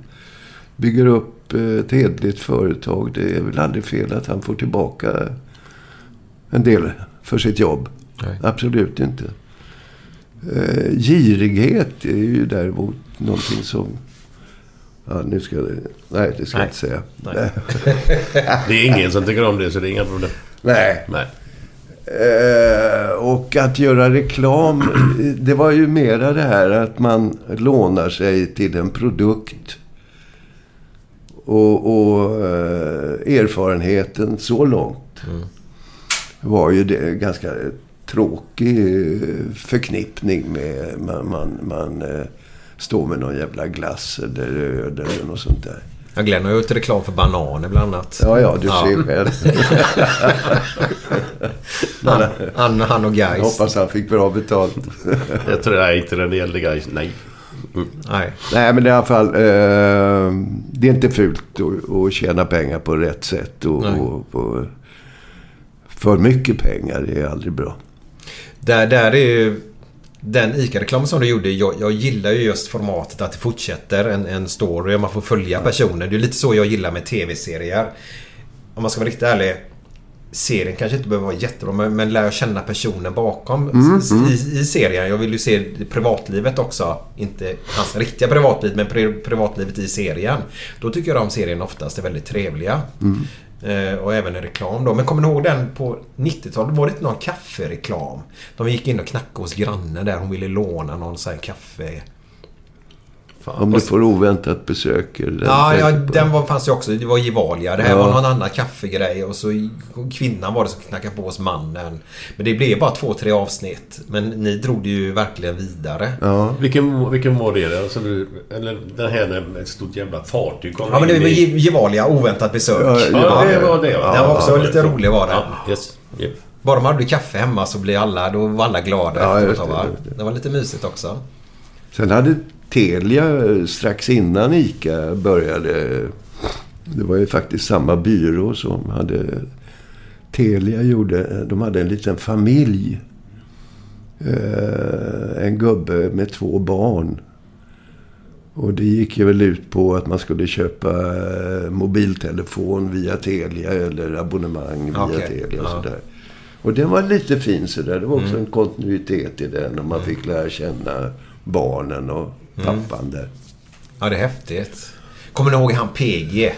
bygger upp eh, ett hederligt företag. Det är väl aldrig fel att han får tillbaka en del för sitt jobb. Nej. Absolut inte. Eh, girighet är ju däremot någonting som... Ja, nu ska jag... Nej, det ska jag Nej. inte säga. Det är ingen som tycker om det, så det är inga problem. Nej. Nej. Eh, och att göra reklam, det var ju mera det här att man lånar sig till en produkt. Och, och eh, erfarenheten så långt var ju det ganska tråkig eh, förknippning med man, man, man eh, står med någon jävla glass eller öl eller något sånt där. Ja, Glenn har gjort reklam för bananer bland annat. Ja, ja, du ser själv. Han, han, han och Jag guys. hoppas han fick bra betalt. Jag tror nej, inte när det gällde guys. Nej. Nej. Nej, men i alla fall. Eh, det är inte fult att, att tjäna pengar på rätt sätt. Och, och, och, för mycket pengar är aldrig bra. Där, där är ju... Den ICA-reklamen som du gjorde, jag, jag gillar ju just formatet att det fortsätter en, en story och man får följa personer. Det är lite så jag gillar med tv-serier. Om man ska vara riktigt ärlig. Serien kanske inte behöver vara jättebra men, men lär känna personen bakom i, i serien. Jag vill ju se privatlivet också. Inte hans riktiga privatliv men pri, privatlivet i serien. Då tycker jag de serien oftast är väldigt trevliga. Eh, Eh, och även i reklam då. Men kommer ni ihåg den på 90-talet? Var det inte någon kaffereklam? De gick in och knackade hos grannen där. Hon ville låna någon sån här kaffe... Om du får oväntat besök. Den Ja, ja, den var, fanns ju också. Det var Gevalia. Det här Ja. var någon annan kaffegrej. Och så kvinnan var det som knackade på hos mannen. Men det blev bara två, tre avsnitt. Men ni drog det ju verkligen vidare. Ja. Vilken, vilken var det? Alltså, du, eller den här med ett stort jävla fartyg kom Ja, men det var i- Gevalia. Oväntat besök. Ja, Ja, det var det va? Den var också Ja, lite ja, rolig var den. Ja, yes. Yep. Bara man hade kaffe hemma så blev alla, då var alla glada Ja, efteråt. det, va? just det. det var lite mysigt också. Sen hade Telia strax innan ICA började. Det var ju faktiskt samma byrå som hade... Telia gjorde... De hade en liten familj. Eh, en gubbe med två barn. Och det gick ju väl ut på att man skulle köpa eh, mobiltelefon via Telia eller abonnemang via Okej, Telia och sådär. Och den var lite fin sådär. Det var också en kontinuitet i den. Och man fick lära känna barnen och pappan där. Ja, det är häftigt. Kommer ni ihåg han PG?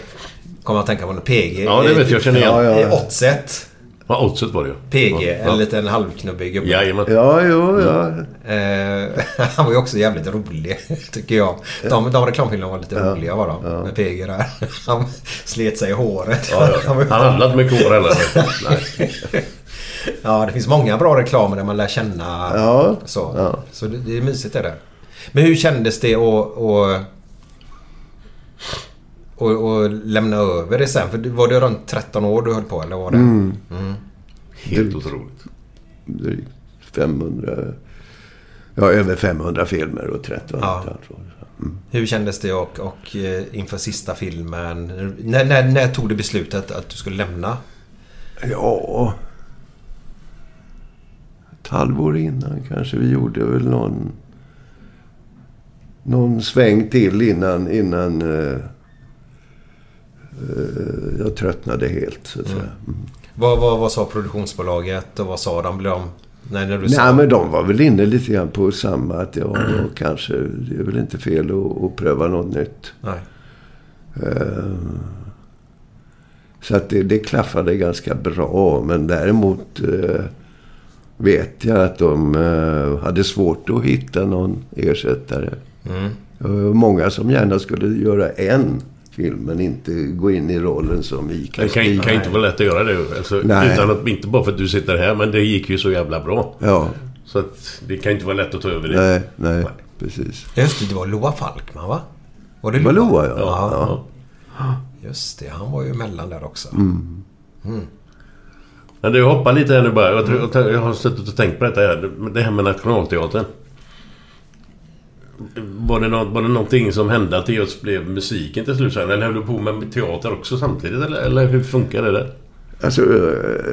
Kommer att tänka på honom? PG? Ja, det vet jag. Jag känner igen. Ja, ja. I Oddset. Ja, oddset var det ju. PG. Ja. En liten halvknubbig gubbe. Jajamän. Ja, jo, ja. Eh, han var ju också jävligt rolig, tycker jag. De, de reklamfilmerna var lite roliga var de. Med PG där. Han slet sig i håret. Ja, ja. Han var- Han hade inte mycket hår heller. Nej. Ja, det finns många bra reklamer där man lär känna Ja, så. ja. Så det, det är mysigt det. Men hur kändes det att... att och, och lämna över det sen? För var det runt 13 år du höll på eller var det? Mm. Helt otroligt. Drygt. 500... Ja, över 500 filmer och 13 Ja. ja. Hur kändes det och, och eh, inför sista filmen? När, när, när tog du beslutet att du skulle lämna? Ja... Ett halvår innan kanske. Vi gjorde väl någon... Någon sväng till innan, innan eh, jag tröttnade helt, så att säga. Mm. Vad, vad, vad sa produktionsbolaget och vad sa de? Blev de nej, när du sa... Nej, men de var väl inne lite grann på samma. Att ja, kanske, det är väl inte fel att, att pröva något nytt. Nej. Eh, Så att det, det klaffade ganska bra. Men däremot vet jag att de hade svårt att hitta någon ersättare. Mm. Och många som gärna skulle göra en film men inte gå in i rollen som Det Ica kan, kan inte vara lätt att göra det. Alltså, Nej. utan att, inte bara för att du sitter här, men det gick ju så jävla bra. Ja, Så att det kan inte vara lätt att ta över det. nej, nej, precis. Just det, det var Loa Falkman va? Var det Det var Loa, ja. Ja, ja. Just det, han var ju emellan där också. Mm. Men du hoppar lite här nu bara. Jag, tror, jag tror- jag har suttit och tänkt på detta här. Det här med Nationalteatern. Var det, något, var det någonting som hände att det just blev musiken till slut sen? Eller höll du på med teater också samtidigt? Eller, eller hur funkar det där? Alltså, eh,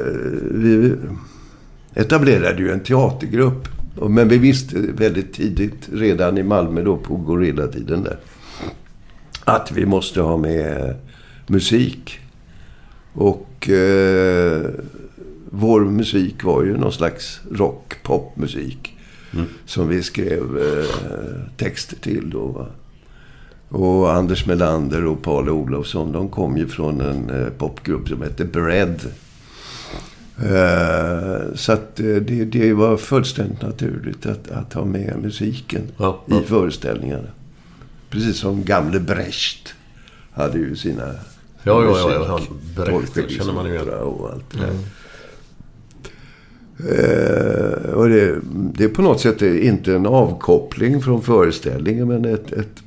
vi etablerade ju en teatergrupp. Men vi visste väldigt tidigt, redan i Malmö då på Gorilla-tiden där, att vi måste ha med musik. Och eh, vår musik var ju någon slags som vi skrev eh, texter till då. Va? Och Anders Melander och Paul Olofsson, de kom ju från en eh, popgrupp som hette Bread. Eh, så att eh, det, det var fullständigt naturligt att, att ha med musiken Ja, ja. i föreställningarna. Precis som gamle Brecht hade ju sina Ja, ja, ja, ja. Brecht känner man ju igen. och allt det där. Eh, och det, det är på något sätt inte en avkoppling från föreställningen men ett, ett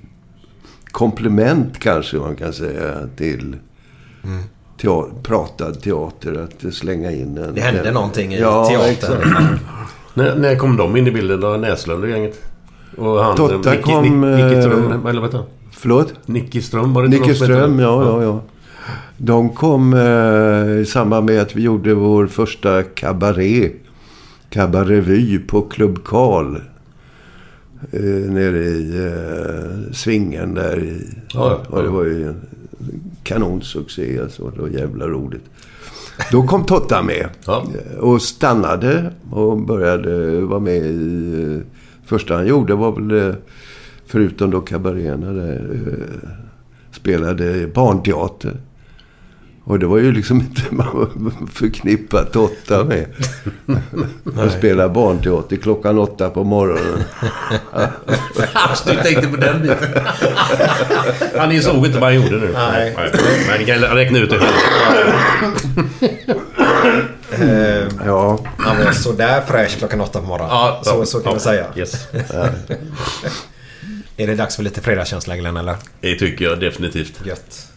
komplement kanske man kan säga till teater, pratad teater. Att slänga in en... Det hände en, någonting i ja, teatern. När, när kom de in i bilden då? Näslund och gänget? Och han... Totta Nicky, kom, Nick, Nicky eh, Ström, eller vad heter han? Förlåt? Nicky Ström, var det hette Ström, ja, ja, ja. De kom eh, i samband med att vi gjorde vår första kabaré. Kabarevy på Klubb Karl. Eh, nere i eh, Svingen där i... Ja, ja. Och det var ju en kanonsuccé alltså. Det var jävla roligt. Då kom Totta med. Ja. Eh, Och stannade och började vara med i... eh, Första han gjorde var väl, eh, förutom då kabaréerna där, spelade barnteater. Och det var ju liksom inte man förknippat Totta med. Han spelade barnteater klockan åtta på morgonen. Du tänkte på den biten. Han insåg inte vad han gjorde nu. Nej. Men ni kan räkna ut det själv. Eh, Ja, han var sådär fräsch klockan åtta på morgonen. Ja, så, så kan ja, man säga. Yes. Är det dags för lite fredagskänsla Glenn eller? Det tycker jag definitivt. Gött.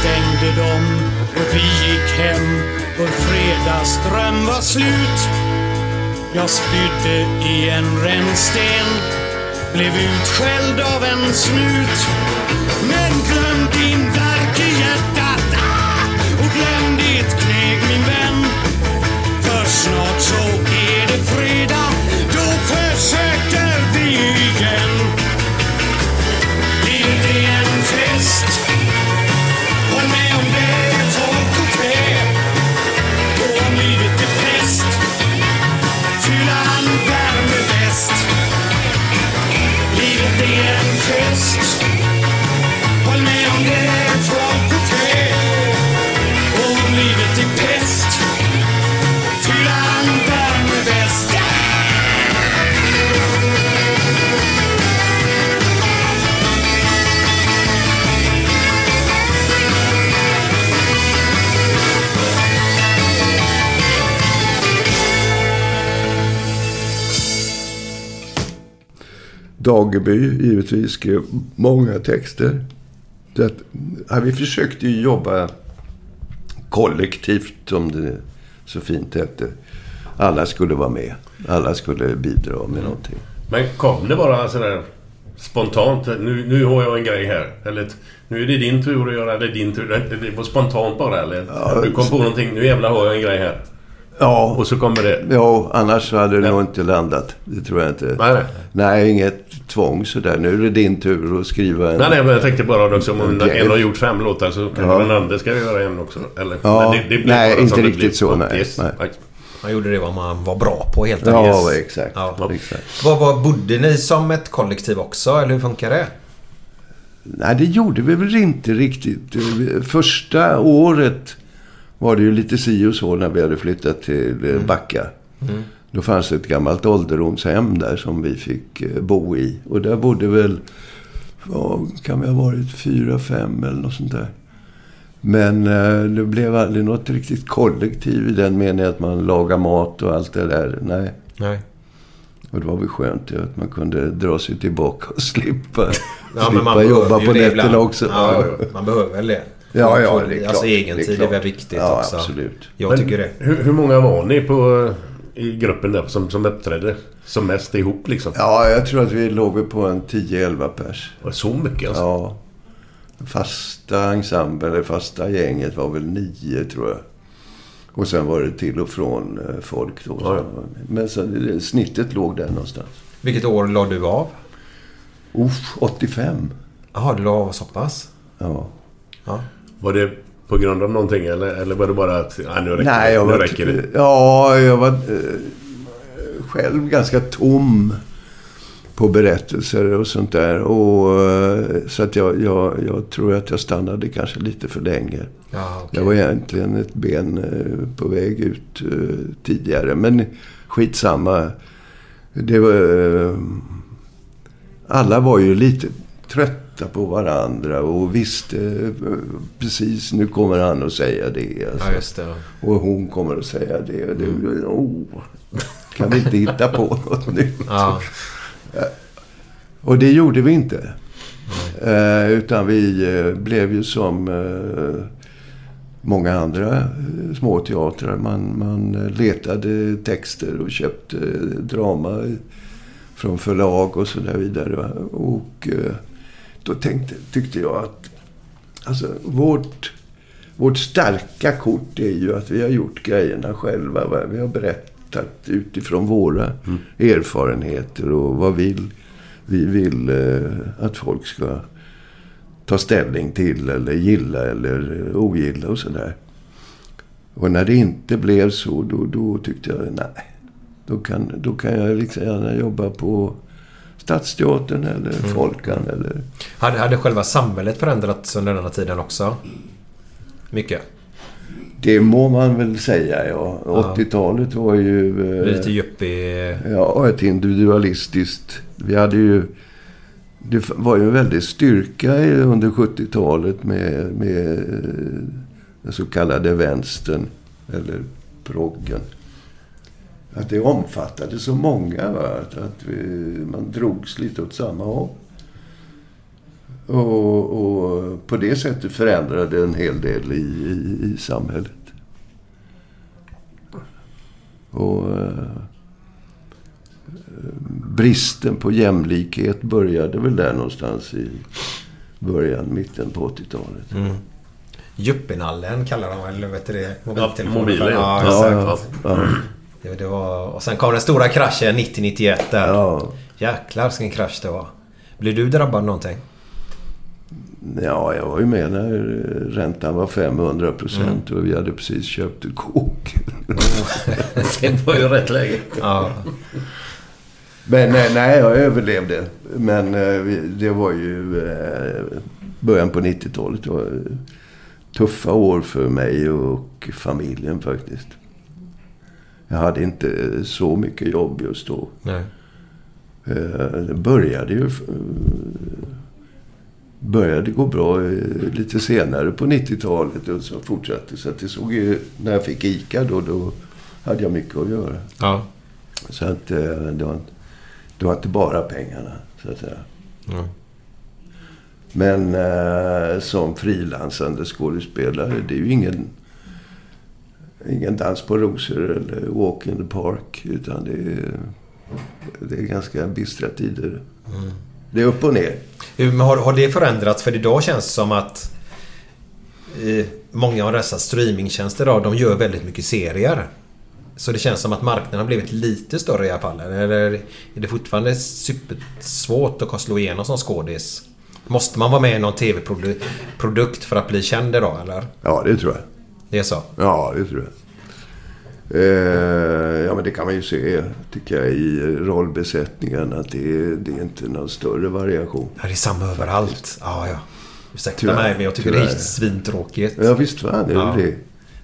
Stängde de och vi gick hem. Vår fredagsdröm var slut. Jag spydde i en rännsten. Blev utskälld av en snut. Men glöm din verk i hjärtat. Ah! Och glöm ditt kneg min vän. För snart så Dageby givetvis skrev många texter. Så att, ja, vi försökte ju jobba kollektivt, som det så fint hette. Alla skulle vara med. Alla skulle bidra med någonting. Men kom det bara sådär spontant? Nu, nu har jag en grej här. Eller nu är det din tur att göra det, din tur. Det, var spontant bara eller? Ja, du kom på någonting. Nu jävlar har jag en grej här. Ja, Och så kommer det. ja annars hade det Ja. nog inte landat. Det tror jag inte. Nej, nej. Nej, inget tvång sådär. Nu är det din tur att skriva en... Nej, nej, men jag tänkte bara också om En en har gjort fem låtar så kanske Ja. den andra ska göra en också. Eller? Ja. Men blev Nej, inte det riktigt så, nej. Yes. Nej. Man gjorde det vad man var bra på helt Ja, enkelt. exakt. Ja. exakt. Vad, vad, bodde ni som ett kollektiv också, eller hur funkar det? Nej, det gjorde vi väl inte riktigt. Första året var det ju lite si och så när vi hade flyttat till eh, Backa. Mm. Då fanns ett gammalt ålderdomshem där som vi fick eh, bo i. Och där bodde väl, vad kan vi ha varit, fyra, fem eller något sånt där. Men eh, det blev aldrig något riktigt kollektiv i den meningen att man lagar mat och allt det där. Nej. Nej. Och det var väl skönt ju att man kunde dra sig tillbaka och slippa, Ja, men slippa jobba på nätterna också. Ja, man behöver väl det. Ja, ja, det är Alltså klart. egen Det är tid är väl viktigt Ja, också. absolut. Jag Men tycker det. Hur, hur många var ni på, i gruppen där som, som uppträdde som mest ihop liksom? Ja, jag tror att vi låg på en 10-11 pers. Var det Så mycket alltså? Ja. Fasta ensemble, eller fasta gänget var väl nio tror jag. Och sen var det till och från eh, folk då. Ja, ja. Men så, det- snittet låg där någonstans. Vilket år la du av? Uff, 85. Jaha, du la av så pass? Ja. Ja. Var det på grund av någonting eller, eller var det bara att ja, nu räcker Nej, jag Nu var, räcker det. Ja, jag var eh, själv ganska tom på berättelser och sånt där. Och, eh, så att jag, jag, jag tror att jag stannade kanske lite för länge. Ja, okej. Jag var egentligen ett ben eh, på väg ut eh, tidigare. Men skitsamma. Det var, alla var ju lite trötta på varandra och visste eh, precis nu kommer han att säga det. Alltså. Ja, det. Och hon kommer att säga det. Och det oh, kan vi inte hitta på något nytt? Ja. Och det gjorde vi inte. Eh, utan vi eh, blev ju som... Eh, många andra små teatrar. Man, man letade texter och köpte drama från förlag och så där vidare. Och då tänkte, tyckte jag att alltså, vårt, vårt starka kort är ju att vi har gjort grejerna själva. Va? Vi har berättat utifrån våra erfarenheter och vad vill, vi vill eh, att folk ska ta ställning till eller gilla eller ogilla och sådär. Och när det inte blev så, då, då tyckte jag nej. Då kan, då kan jag liksom gärna jobba på Stadsteatern eller Folkan eller... Hade, hade själva samhället förändrats under denna tiden också? Mycket? Det må man väl säga, ja. 80-talet var ju... Blir eh, lite yuppie... Ja, ett individualistiskt... Vi hade ju... Det var ju en väldig styrka under 70-talet med, med eh, den så kallade vänstern. Eller proggen. Att det omfattade så många. Va? Att, att vi, man drogs lite åt samma håll. Och, och på det sättet förändrade en hel del i, i, i samhället. Och... eh, bristen på jämlikhet började väl där någonstans i början, mitten på 80-talet. Mm. Yuppinallen kallar de eller vet du det? mobiler, ja. ja. Ja, exakt. ja, ja. Det, det var, och sen kom den stora kraschen 90-91 där. Ja. Jäklar vilken krasch det var. Blev du drabbad någonting? ja, jag var ju med när räntan var 500 procent och vi hade precis köpt ett kåk. Det var ju rätt läge. Ja. Men nej, nej, jag överlevde. Men eh, det var ju eh, början på 90-talet. Det var tuffa år för mig och familjen faktiskt. Jag hade inte så mycket jobb just då. Nej. Eh, Det började ju... Började gå bra eh, lite senare på 90-talet och så fortsatte. Så att det såg ju... När jag fick ICA då, då hade jag mycket att göra. Ja. Så att eh, det var, det var inte bara pengarna, så att säga. Ja. Men eh, som frilansande skådespelare, det är ju ingen, ingen dans på rosor eller walk in the park. Utan det är, det är ganska bistra tider. Det är upp och ner. Men har, har det förändrats? För idag känns det som att eh, många av dessa streamingtjänster idag, de gör väldigt mycket serier. Så det känns som att marknaden har blivit lite större i alla fall. Eller är det fortfarande supersvårt att slå igenom som skådis? Måste man vara med i någon TV-produkt för att bli känd idag, eller? Ja, det tror jag. Det är så? Ja, det tror jag. Eh, ja, men det kan man ju se, tycker jag, i rollbesättningen. Att det är, det är inte någon större variation. Ja, det är samma överallt. Ja, ja. Ursäkta Tyvärr, mig, men jag tycker det tyvärr. är svintråkigt. Ja, visst fan är det Ja. det.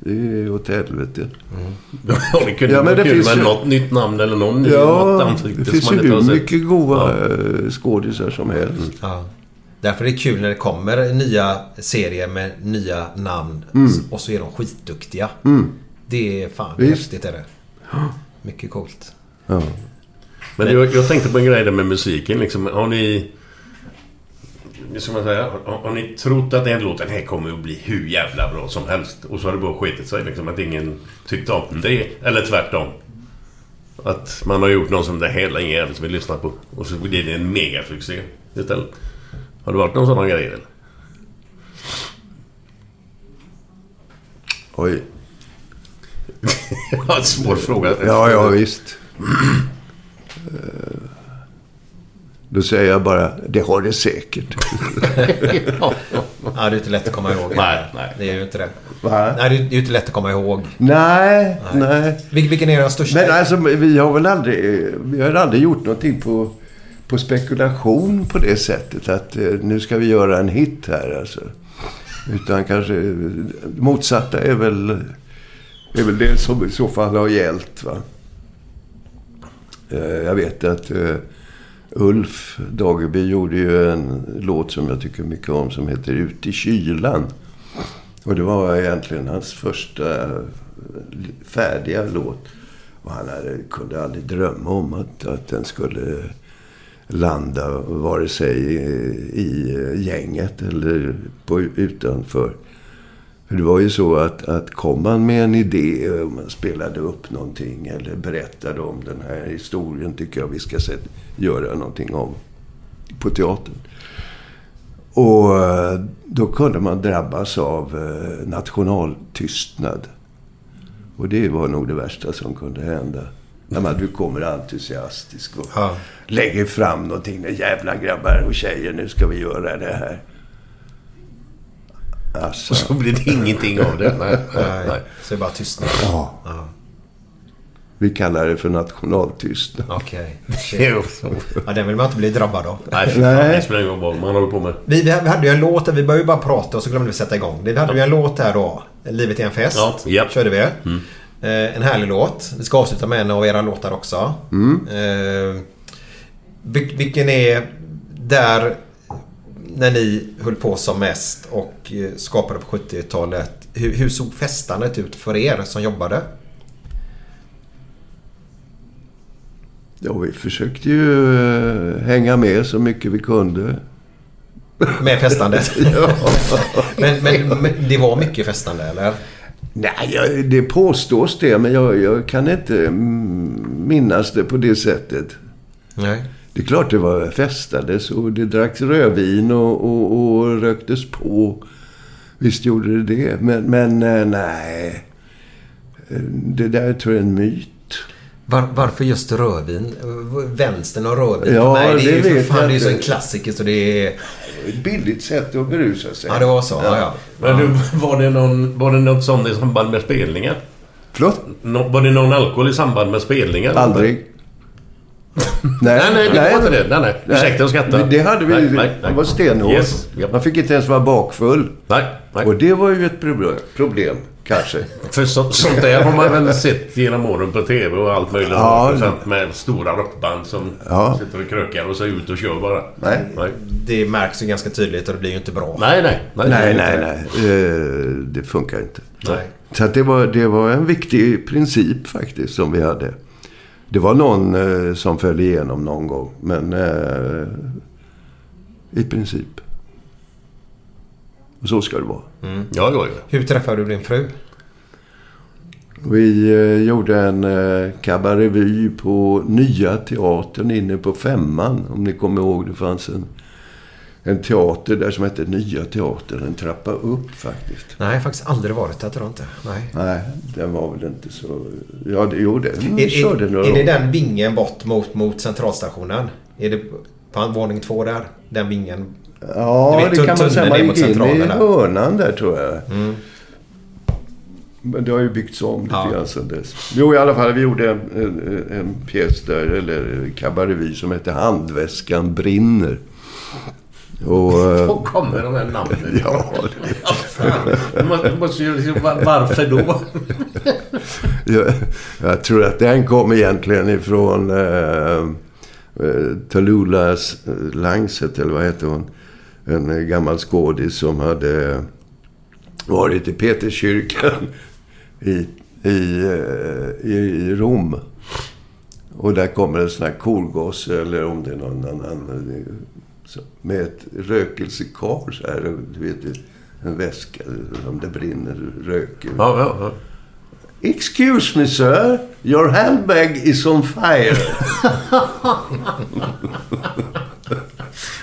Det är åt helvete. Ja, det kunde Ja, men vara det kul finns med ju- något nytt namn eller någon ny, något Ja, ansikte det finns ju hur mycket goda Ja. eh, skådisar som helst. Ja. Därför är det kul när det kommer nya serier med nya namn och så är de skitduktiga. Det är fan Visst. häftigt är det. Mycket coolt. Ja. Men jag, jag tänkte på en grej där med musiken. Liksom, har ni... hur ska man säga? Har, har ni trott att den låten här kommer att bli hur jävla bra som helst? Och så har det bara skitit sig. Liksom, att ingen tyckte om det. Eller tvärtom. Att man har gjort någon som det hela ingen jävel vill lyssna på. Och så blir det en megasuccé istället. Har det varit någon sån grej eller? Oj. Ja, en svår fråga. Ja, ja visst. Eh, Då säger jag bara, det har det säkert. Ja, det är inte lätt att komma ihåg. Nej, nej. Det är ju inte det. Va? Nej, det är ju inte lätt att komma ihåg. Nej, nej. Vil- Vilken är den största? Men alltså, vi har väl aldrig, vi har aldrig gjort någonting på, på spekulation på det sättet. Att eh, nu ska vi göra en hit här alltså. Utan kanske eh, motsatta är väl, är väl det som i så fall har gällt. Va? Eh, Jag vet att eh, Ulf Dageby gjorde ju en låt som jag tycker mycket om som heter Ut i kylan. Och det var egentligen hans första eh, färdiga låt. Och han hade, kunde aldrig drömma om att, att den skulle landa vare sig i, gänget eller på, utanför. För det var ju så att, att kom man med en idé, och man spelade upp någonting eller berättade om den här historien, tycker jag vi ska sätt, göra någonting om på teatern. Och eh, då kunde man drabbas av eh, nationaltystnad. Och det var nog det värsta som kunde hända. När man, du kommer entusiastisk och Ja. lägger fram någonting. Jävla grabbar och tjejer, nu ska vi göra det här. Alltså. Och så blir det ingenting av det. Nej, nej, Nej, så är det bara tystnad. Ja. Vi kallar det för nationaltystnad. Okej. Jo. Ja, den vill man inte bli drabbad av. Nej, det spelar ingen roll man håller på med. Vi, vi hade ju en låt där vi började ju bara prata och så glömde vi sätta igång. Vi hade ju en låt här då. Livet är en fest. Ja, japp. Körde vi. Eh, en härlig låt. Vi ska avsluta med en av era låtar också. Eh, vil- vilken är där när ni höll på som mest och eh, skapade på 70-talet. Hur, hur såg festandet ut för er som jobbade? Ja, vi försökte ju eh, hänga med så mycket vi kunde. Med festandet? Ja. men, men, men det var mycket festande eller? Nej, det påstås det, men jag, jag kan inte minnas det på det sättet. Nej. Det är klart det var festades och det dracks rödvin och, och, och röktes på. Visst gjorde det det. Men, men eh, nej. Eh, Det där tror jag är en myt. Var, varför just rödvin? Vänstern och rödvin? Ja, för mig, det är ju det för fan jag det är ju så en klassiker så det är... Ett billigt sätt att berusa sig. Ja, det var så. Ja, ja. Men du, var det, någon, var det något sånt i samband med spelningar? Förlåt? Nå, var det någon alkohol i samband med spelningar? Aldrig. Nej, nej, det var inte det. Nej, nej. Ursäkta att skratta. Det hade vi. Nej, nej, nej. Det var stenhårt. Yes. Man fick inte ens vara bakfull. Nej, nej. Och det var ju ett problem, problem kanske. För så, sånt där har man väl sett genom åren på TV och allt möjligt. Ja, med stora rockband som Ja. sitter och krökar och så ut och kör bara. Nej. Nej, Det märks ju ganska tydligt och det blir ju inte bra. nej. Nej, nej, Nej, det nej, inte nej. Eh, Det funkar inte. Nej. Så att det, var, det var en viktig princip faktiskt som vi hade. Det var någon eh, som föll igenom någon gång. Men eh, i princip. Och så ska det vara. Det. Ja, ja, ja. Hur träffade du din fru? Vi eh, gjorde en eh, kabarevy på Nya Teatern inne på Femman. Om ni kommer ihåg. Det fanns en, en teater där som hette Nya Teatern. En trappa upp faktiskt. Nej, jag har faktiskt aldrig varit där tror jag inte. Nej. Nej, den var väl inte så... Ja, det gjorde den. Är, körde är, några är det år. den vingen bort mot, mot centralstationen? Är det på våning två där? Den vingen? Ja, vet, det kan man säga. Man gick in i hörnan där tror jag. Men det har ju byggts om lite Ja. grann sedan dess. Jo, i alla fall. Vi gjorde en, en, en pjäs där, eller kabarevy, som hette Handväskan brinner. Och... eh, Var kommer de här namnen Ja, fan. Man måste- ju liksom, var- Varför då? jag, jag tror att den kom egentligen ifrån eh, eh, Tallulah Langset, eller vad heter hon? En gammal skådis som hade varit i Peterskyrkan i, i, eh, i Rom. Och där kommer en sån här korgosse, eller om det är någon annan, eh, med ett rökelsekar så här. Du vet, en väska som det brinner rök ur. Ja, ja, ja. Excuse me sir, your handbag is on fire.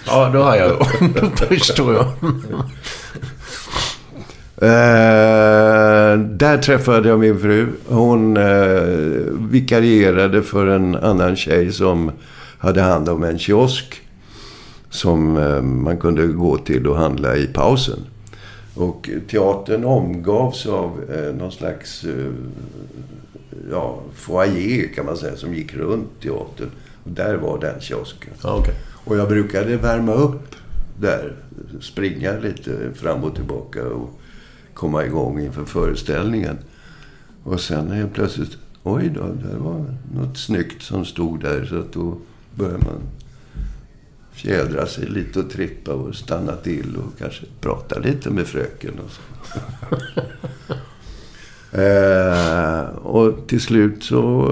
Ja, då har jag. Då förstår jag. Eh, där träffade jag min fru. Hon eh, vikarierade för en annan tjej som hade hand om en kiosk. Som eh, man kunde gå till och handla i pausen. Och teatern omgavs av eh, någon slags eh, ja, foyer kan man säga som gick runt teatern. Och där var den kiosken. Ja. Och jag brukade värma upp där. Springa lite fram och tillbaka och komma igång inför föreställningen. Och sen helt plötsligt, oj då, det var något snyggt som stod där. Så att då började man fjädra sig lite och trippa och stanna till och kanske prata lite med fröken och så. eh, och till slut så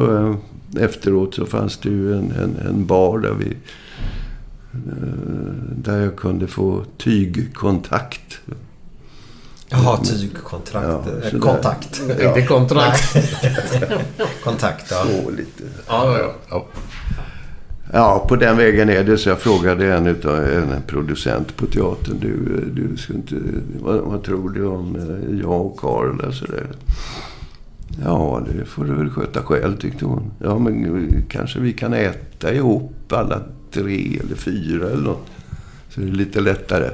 eh, efteråt så fanns det ju en, en, en bar där vi där jag kunde få tygkontakt. Ja, Jaha, tygkontrakt. Ja, Eh, kontakt. Inte kontrakt. Kontakt, ja. Så lite. Ja, ja, ja. Ja, på den vägen är det. Så jag frågade en, utav, en producent på teatern. Du, du ska inte, vad, vad tror du om eh, jag och Karl? Ja, det får du väl sköta själv, tyckte hon. Ja, men eh, kanske vi kan äta ihop alla tre eller fyra eller något. Så det är lite lättare.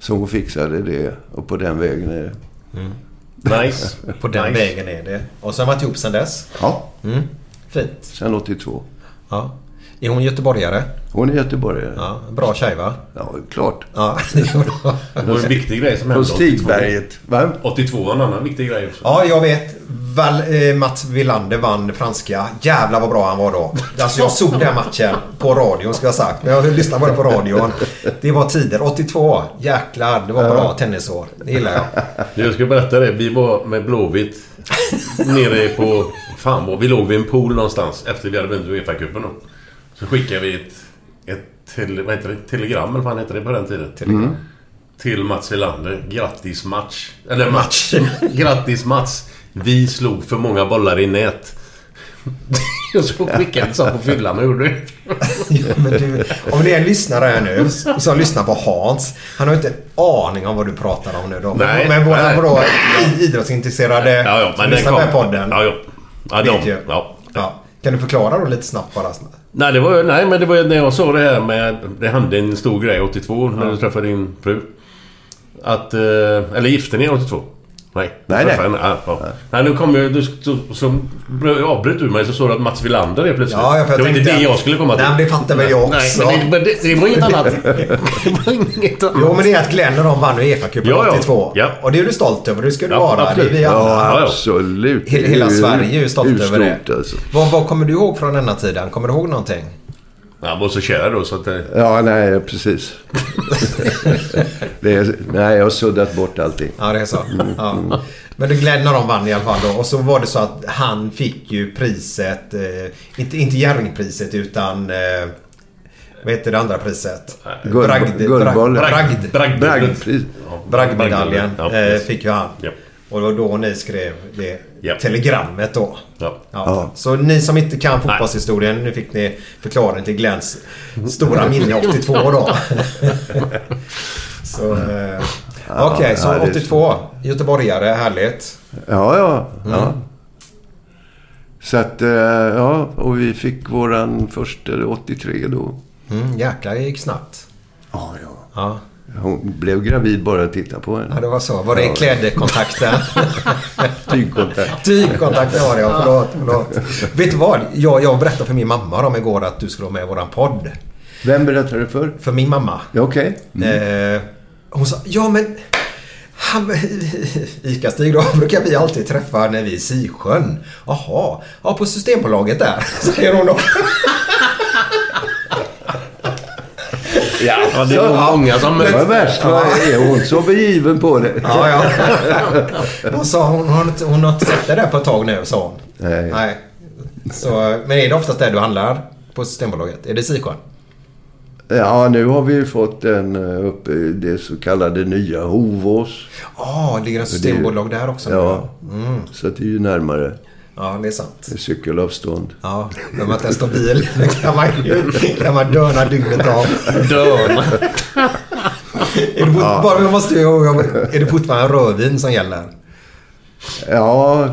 Så hon fixade det. Och på den vägen är det. Nice. På den nice. vägen är det. Och så har man varit ihop sedan dess. Ja, Mm. Fint. sen 82. Ja. Är hon göteborgare? Hon är göteborgare. Ja. Bra tjej va? Ja, klart. Ja, det är bra. Det var en viktig grej som På hände 82. Stigberget. Va? 82 var en annan viktig grej också. Ja, jag vet. Val, eh, Mats Wilander vann franska. Jävlar vad bra han var då. Alltså jag såg den matchen på radion ska jag ha sagt. Men jag lyssnade bara på radion. Det var tider. 82. Jäklar, det var bra tennisår. Det gillar jag. Jag ska berätta det. Vi var med Blåvitt nere på... Fan vad vi låg vid en pool någonstans efter vi hade vunnit Uefa-cupen då. Så skickade vi ett... Ett tele, vad heter det? telegram eller vad fan hette det på den tiden? Telegram. Till Mats Wilander. Grattis match. Eller match. Grattis Mats. Vi slog för många bollar i nät. Och så skickade jag så på fyllan och gjorde. Ja, du, om det är en lyssnare här nu som lyssnar på Hans. Han har inte en aning om vad du pratar om nu då. Nej, men våra nej. vadå, idrottsintresserade Ja, ja, som lyssnar på den podden. Ja, ja. Ja, vet de, ju. ja. Ja. Kan du förklara då lite snabbt bara? Nej, det var, nej, men det var ju när jag sa det här med... Det hände en stor grej 82 när du träffade din fru. Att... eh, Eller gifte ni er 82? Nej. Nej, nej. Ja, ja. Nej, nu kom jag... Du, så, så avbröt du mig så sa du att Mats Wilander är plötsligt. Ja, jag- det var inte det jag skulle komma till. Nej, men det fattar väl jag Nej, också. men det, men det, det var inget annat. det var inget annat. Jo, men det är att Glenn och de vann Uefa-cupen Ja, ja. 82. Ja. Och det är du stolt över. Det ska du Ja, vara. absolut. Det är vi alla. Ja, absolut. Hela, hela Sverige är ju stolt över det. Alltså. Vad, vad kommer du ihåg från denna tiden? Kommer du ihåg någonting? Han var så kär då så att... eh, Ja, nej, precis. det är, nej, jag har suddat bort allting. Ja, det är så. Ja. Men du Glenn och de vann i alla fall då. Och så var det så att han fick ju priset. Eh, inte, inte Jerringpriset utan... Eh, vad heter det andra priset? Bragd, guldbollen. bragd. Bragdmedaljen Ja, eh, fick ju han. Ja. Och det var då ni skrev det Ja. telegrammet då. Ja. Ja. Så ni som inte kan fotbollshistorien, nu fick ni förklaringen till Glenns stora minne 82 då. så, eh, Okej, så ja, det är 82. Göteborgare, härligt. Ja, ja. ja. Mm. Så att, eh, ja, och vi fick våran första 83 då. Mm, jäklar, det gick snabbt. Ja, ja. Ja. Hon blev gravid bara att titta på ja, henne. det var så. Var det klädkontakten? Tygkontakt. Tygkontakten var det, ja. Förlåt, förlåt. Vet du vad? Jag, jag berättade för min mamma om igår att du skulle vara med i våran podd. Vem berättade du för? För min mamma. Ja, Okej. Eh, hon sa, ja men... Han, Ica-Stig då brukar vi alltid träffa när vi är i Sisjön. Jaha, ja på Systembolaget där, säger hon då. Ja, det var många som... Det var värst. Vad är hon så begiven på det? Ja, ja. Hon sa hon har inte, hon har inte sett det där på ett tag nu, sa hon. Nej. Nej. Så, men är det oftast där du handlar på Systembolaget? Är det Sisjön? Ja, nu har vi ju fått en eh, uppe i det så kallade nya Hovås. Ja, det ligger en Systembolag där också. Ja, så att det är ju närmare. Ja, det är sant. Cykelavstånd. Ja, när man testar bil kan man, kan man döna dygnet av. Dörn. Är det, fort, bara, jag måste, ju- är det fortfarande rödvin som gäller? Ja,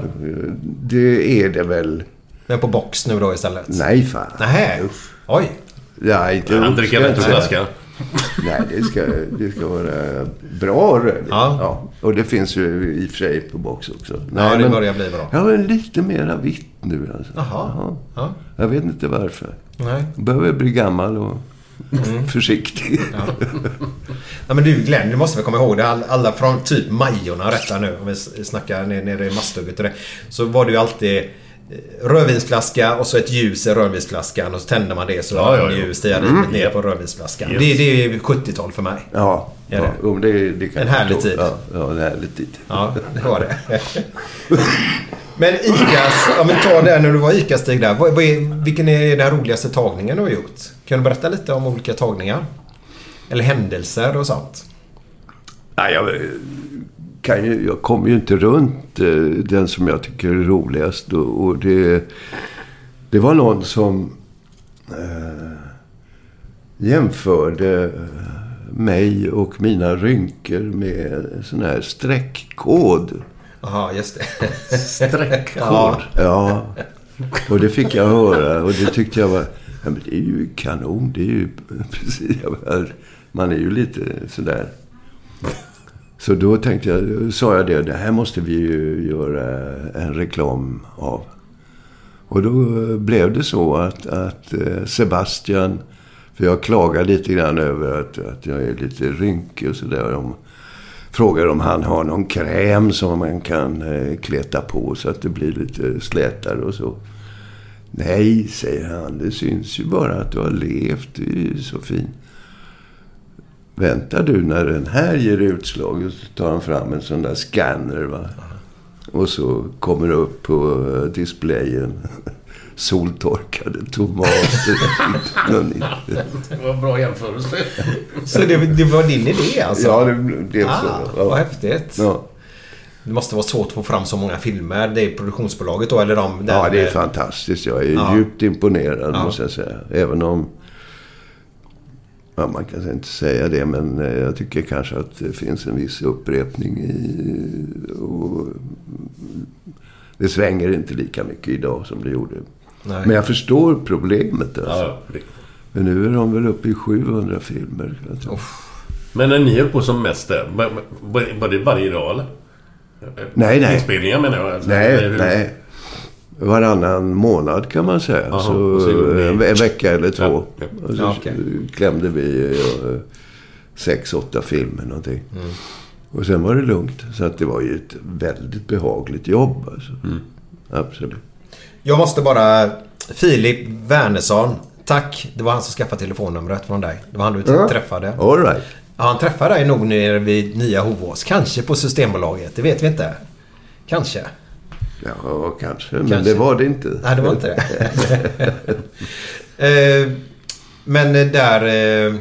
det är det väl. Men på box nu då istället? Nej, fan. Nähä. Oj. Nej, det Han dricker ur inte- flaskan. Nej, det ska, det ska vara bra rödvin. Ja. Och det finns ju i och för sig på box också. Ja, det men- börjar bli bra. Ja, men lite mera vitt nu alltså. Jaha. Ja. Jag vet inte varför. Nej. Jag behöver bli gammal och Mm. försiktig. Ja, men du Glenn, du måste väl komma ihåg det. All- Alla från typ Majorna rätta nu, om vi snackar nere, i Masthugget och det. Så var det ju alltid rödvinsflaska och så ett ljus i rödvinsflaskan och så tände man det så Ja, ja, det ja. ljus stearinmet ner på rödvinsflaskan. Yes. Det, det är ju 70-tal för mig. Ja, Är ja det? jo, det, det kan En härlig tid. Ja, ja, en härlig tid. Ja, det var det. Men ICAs, om vi tar det när du var ICA-Stig där. Vad, vad är, vilken är den roligaste tagningen du har gjort? Kan du berätta lite om olika tagningar? Eller händelser och sånt? Ja, jag, kan ju, jag kommer ju inte runt eh, den som jag tycker är roligast. Och, och det, det var någon som eh, jämförde mig och mina rynkor med sån här streckkod. Jaha, just det. Streckkod. Ja. Ja, och det fick jag höra och det tyckte jag var... Ja, men det är ju kanon. Det är ju precis... Man är ju lite sådär... Så då tänkte jag, sa jag det, det här måste vi ju göra en reklam av. Och då blev det så att, att eh, Sebastian, för jag klagar lite grann över att, att jag är lite rynkig och sådär. De frågar om han har någon kräm som man kan eh, kleta på så att det blir lite slätare och så. Nej, säger han, det syns ju bara att du har levt. det är ju så fint. Vänta du när den här ger utslag. Och så tar han fram en sån där scanner. Va? Och så kommer det upp på eh, displayen. Soltorkade tomater. Det var en bra jämförelse. Så det, det var din idé alltså? ja, det blev så. Ah, Ja. vad häftigt. Ja. Det måste vara svårt att få fram så många filmer. Det är produktionsbolaget då, eller de... ja, det är fantastiskt. Jag är Ja. djupt imponerad, Ja. måste jag säga. Även om... Ja, man kan inte säga det, men eh, jag tycker kanske att det finns en viss upprepning i... Och det svänger inte lika mycket idag som det gjorde. Nej. Men jag förstår problemet. Alltså. Ja, Men nu är de väl uppe i 700 filmer. Men när ni höll på som mest där, var, var, det varje dag eller? Nej, nej. Inspelningar menar jag. Alltså, Nej, nej. Varannan månad kan man säga. Jaha, så så ni- en, en vecka eller två. Ja, ja. Och så Ja, okej. klämde vi eh, sex, åtta filmer någonting. Och sen var det lugnt. Så att det var ju ett väldigt behagligt jobb. Alltså. Absolut. Jag måste bara... Filip Wernersson. Tack. Det var han som skaffade telefonnumret från dig. Det var han du Ja. träffade. All right. Ja, han träffade dig nog nere vid Nya Hovås. Kanske på Systembolaget. Det vet vi inte. Kanske. Ja, kanske. Men Kanske. det var det inte. Nej, det var inte det. eh, men där... Eh,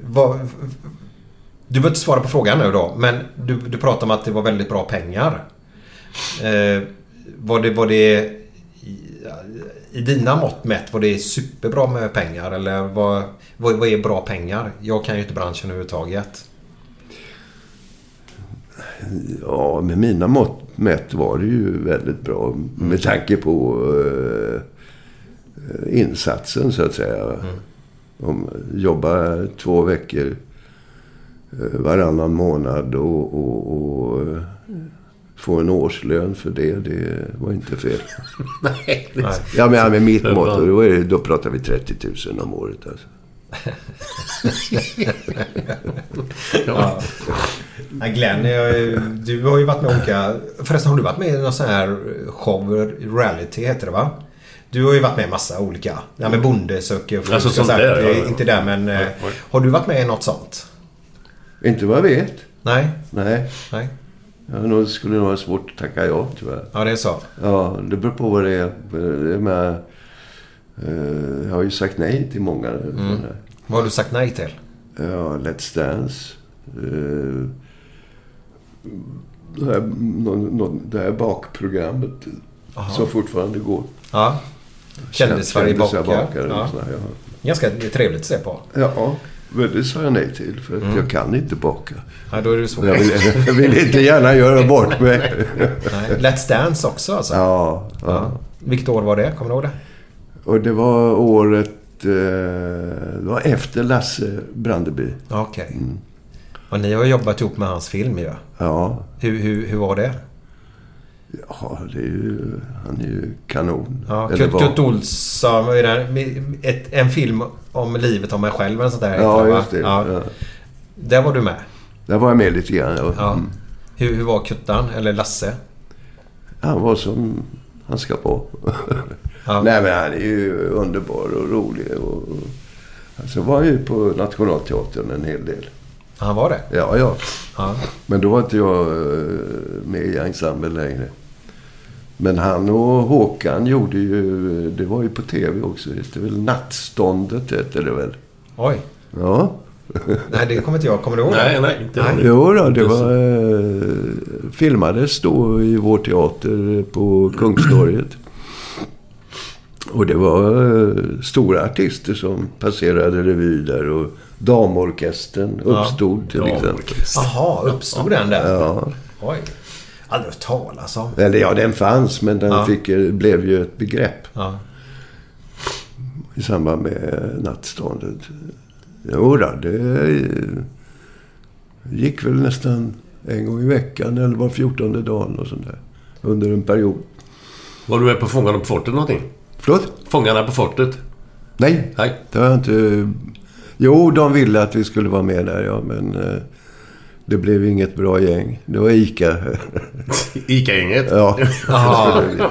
vad, du behöver inte svara på frågan nu då. Men du, du pratade om att det var väldigt bra pengar. Eh, var det... Var det i, I dina mått mätt, var det superbra med pengar? Eller vad, vad, vad är bra pengar? Jag kan ju inte branschen överhuvudtaget. Ja, med mina mått mätt var det ju väldigt bra. Med tanke på eh, insatsen, så att säga. Om jobba två veckor eh, varannan månad och, och, och eh, få en årslön för det, det var inte fel. Nej, det. Ja, men med mitt mått, då, är det, då pratar vi 30 000 om året. Alltså. Ja. Ja, Glenn, jag- du har ju varit med i olika... Förresten, har du varit med i någon sån här show, reality heter det va? Du har ju varit med i massa olika. Ja, med Bonde söker fru, Alltså sånt där, ja, ja. Inte där men... eh, nej. Har du varit med i något sånt? Inte vad jag vet. Nej? Nej, Nej? jag nog, skulle nog vara svårt att tacka ja, tyvärr. Ja, det är så. Ja, det beror på vad det är. Det är med, eh, jag har ju sagt nej till många. här. Vad har du sagt nej till? Ja, Let's Dance. Eh, det, här, det här bakprogrammet som fortfarande går. Ja. Kändis-Sverige bakar. bakar. Ja. här, Ganska trevligt att se på. Ja. ja, men det sa jag nej till för att jag kan inte baka. Ja, då är det svårt. Jag vill, jag vill inte gärna göra bort mig. Nej. Let's Dance också alltså? Ja, ja. Vilket år var det? Kommer du ihåg det? Och det var året... Eh, det var efter Lasse Brandeby. Ja, Okej. Och ni har jobbat ihop med hans film ju. Ja, Hur, hur, hur var det? ja det är ju, han är ju kanon. Ja, Kurt. Kurt Olsson? Ett, en film om livet om mig själv eller sånt där. Ja, just det. Ja. Ja. Där var du med. Där var jag med lite grann. Ja. Ja. Mm. Hur, hur var Kuttan? Eller Lasse? Han var som han ska vara. Ja. Nej, men han är ju underbar och rolig. Och, och, alltså var han ju på Nationalteatern en hel del. Han var det? Ja, ja. Ja. Men då var inte jag eh, med i ensemblen längre. Men han och Håkan gjorde ju... Det var ju på tv också. Det hette väl Nattståndet hette det väl? Oj. Ja. Nej, det kommer inte jag. Kommer du ihåg nej, nej, inte Nej. Jo då, det var... eh, filmades då i vår teater på Kungstorget. Och det var eh, stora artister som passerade revy där. Och damorkestern uppstod till exempel. Jaha, uppstod den där? Ja. Oj. Aldrig hört talas om. Eller ja, den fanns men den Ja. fick, blev ju ett begrepp Ja. i samband med nattståndet. Jo då, det gick väl nästan en gång i veckan eller var fjortonde dag och sånt där. Under en period. Var du med på Fångarna på fortet någonting? Förlåt? Fångarna på fortet? Nej, Nej. det har jag inte... Jo, de ville att vi skulle vara med där, ja. Men eh, det blev inget bra gäng. Det var ICA. Ica-gänget? ja.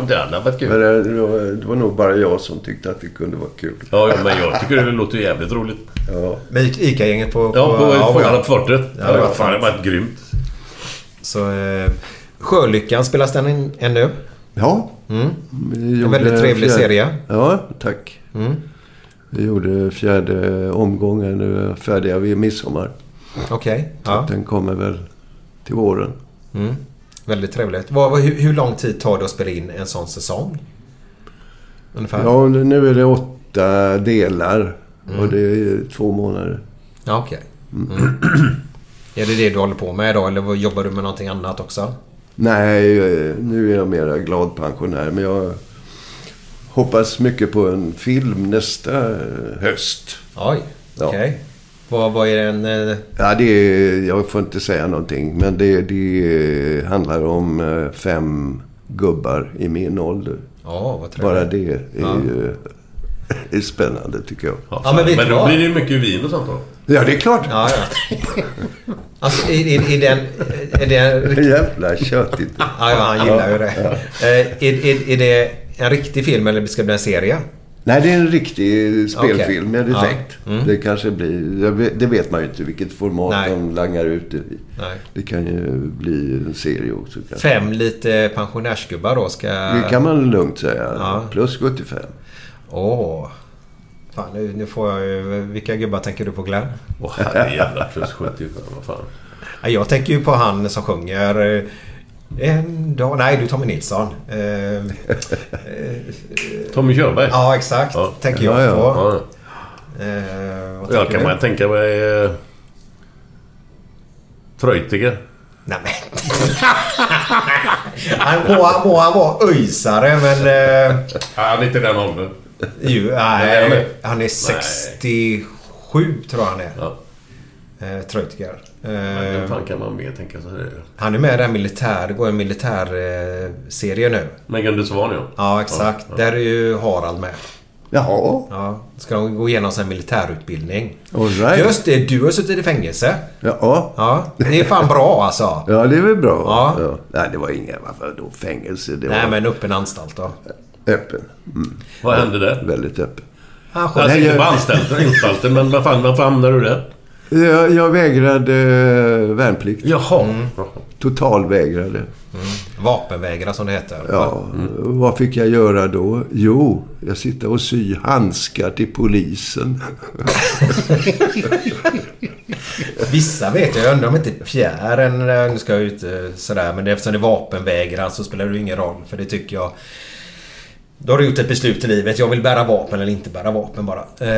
Det hade varit kul. Men det, det, var, det var nog bara jag som tyckte att det kunde vara kul. Ja, men jag tycker det låter jävligt roligt. Ja. Med ICA-gänget på... Ja, på ja, Fångarna på fortet. Ja, Ja, det var fan, det var ett grymt. Så... Eh, Sjölyckan, spelas den in ännu? Ja. Mm. En väldigt trevlig fjärde- serie. Ja, tack. Mm. Vi gjorde fjärde omgången. Nu är färdiga vid midsommar. Okej. Ja. Den kommer väl till våren. Mm. Väldigt trevligt. Vad, hur, hur lång tid tar det att spela in en sån säsong? Ungefär? Ja, nu är det åtta delar. Mm. Och det är två månader. Ja, okej. Mm. är det det du håller på med då? Eller jobbar du med någonting annat också? Nej, eh, nu är jag mera glad pensionär. Men jag hoppas mycket på en film nästa eh, höst. Oj, Ja. okej. Vad, vad är den... eh, Ja, det är, jag får inte säga någonting. Men det, det handlar om fem gubbar i min ålder. Ja, vad trevligt. Bara det är, Ja. ju, är spännande tycker jag. Ja, men men då blir det ju mycket vin och sånt då. Ja, det är klart. Ja, ja. Alltså, är, är, är den... Är det... Jävla köttigt. Ja, ja, han gillar ju det. Eh, Är, är, är det en riktig film eller ska det bli en serie? Nej, det är en riktig spelfilm Okej. med Ja. effekt. Mm. Det kanske blir... jag Det vet man ju inte vilket format Nej. de langar ut det i. Nej. Det kan ju bli en serie också. kanske. Fem lite pensionärsgubbar då ska... Det kan man lugnt säga. Ja. Plus 75. Åh. Fan, nu, nu får jag ju... Vilka gubbar tänker du på Glenn? Åh herrejävlar. Plus 75. Vad fan. Ja, Jag tänker ju på han som sjunger... eh, En dag... Nej, du Tommy Nilsson. Eh, eh, Tommy Körberg? ja, exakt. Ja. Tänker jag Ja, ja. på. Ja. Eh, vad Jag tänker kan man tänka mig... Eh, Treutiger. Nej men... han må, må han vara öjsare men... Eh, Ja, han är inte den åldern. Ju, Nej, han nej, är- han är 67 tror jag han är. Ja. Eh, Treutiger. Men vem Eh, fan kan man mer tänka sig det? han är med i den militär... Det går en militärserie eh, serie nu. Men Gunde Svan ja. Ja, exakt. Ja, ja. Där är ju Harald med. Jaha. Ja, ska de gå igenom en militärutbildning. All right. Just det, du har suttit i fängelse. Ja. Ja, det är fan bra alltså. Ja, det är väl bra. Ja. Nej, det var inga... Varför då fängelse? Det Nej, var men öppen anstalt då. Öppen. Mm. Vad hände där? Väldigt öppen. Ah, skönt. Alltså inte på anstalten, anstalten men vad fan, varför hamnade du där? Jag, jag vägrade eh, värnplikt. Jaha. Totalvägrade. Vapenvägra som det heter. Ja, vad fick jag göra då? Jo, jag sitter och sy handskar till polisen. Vissa vet jag, jag undrar om inte Pierre en, nu ska ut eh, sådär, men eftersom det är vapenvägran så spelar det ingen roll. För det tycker jag... Då har du gjort ett beslut i livet. Jag vill bära vapen eller inte bära vapen bara. Eh,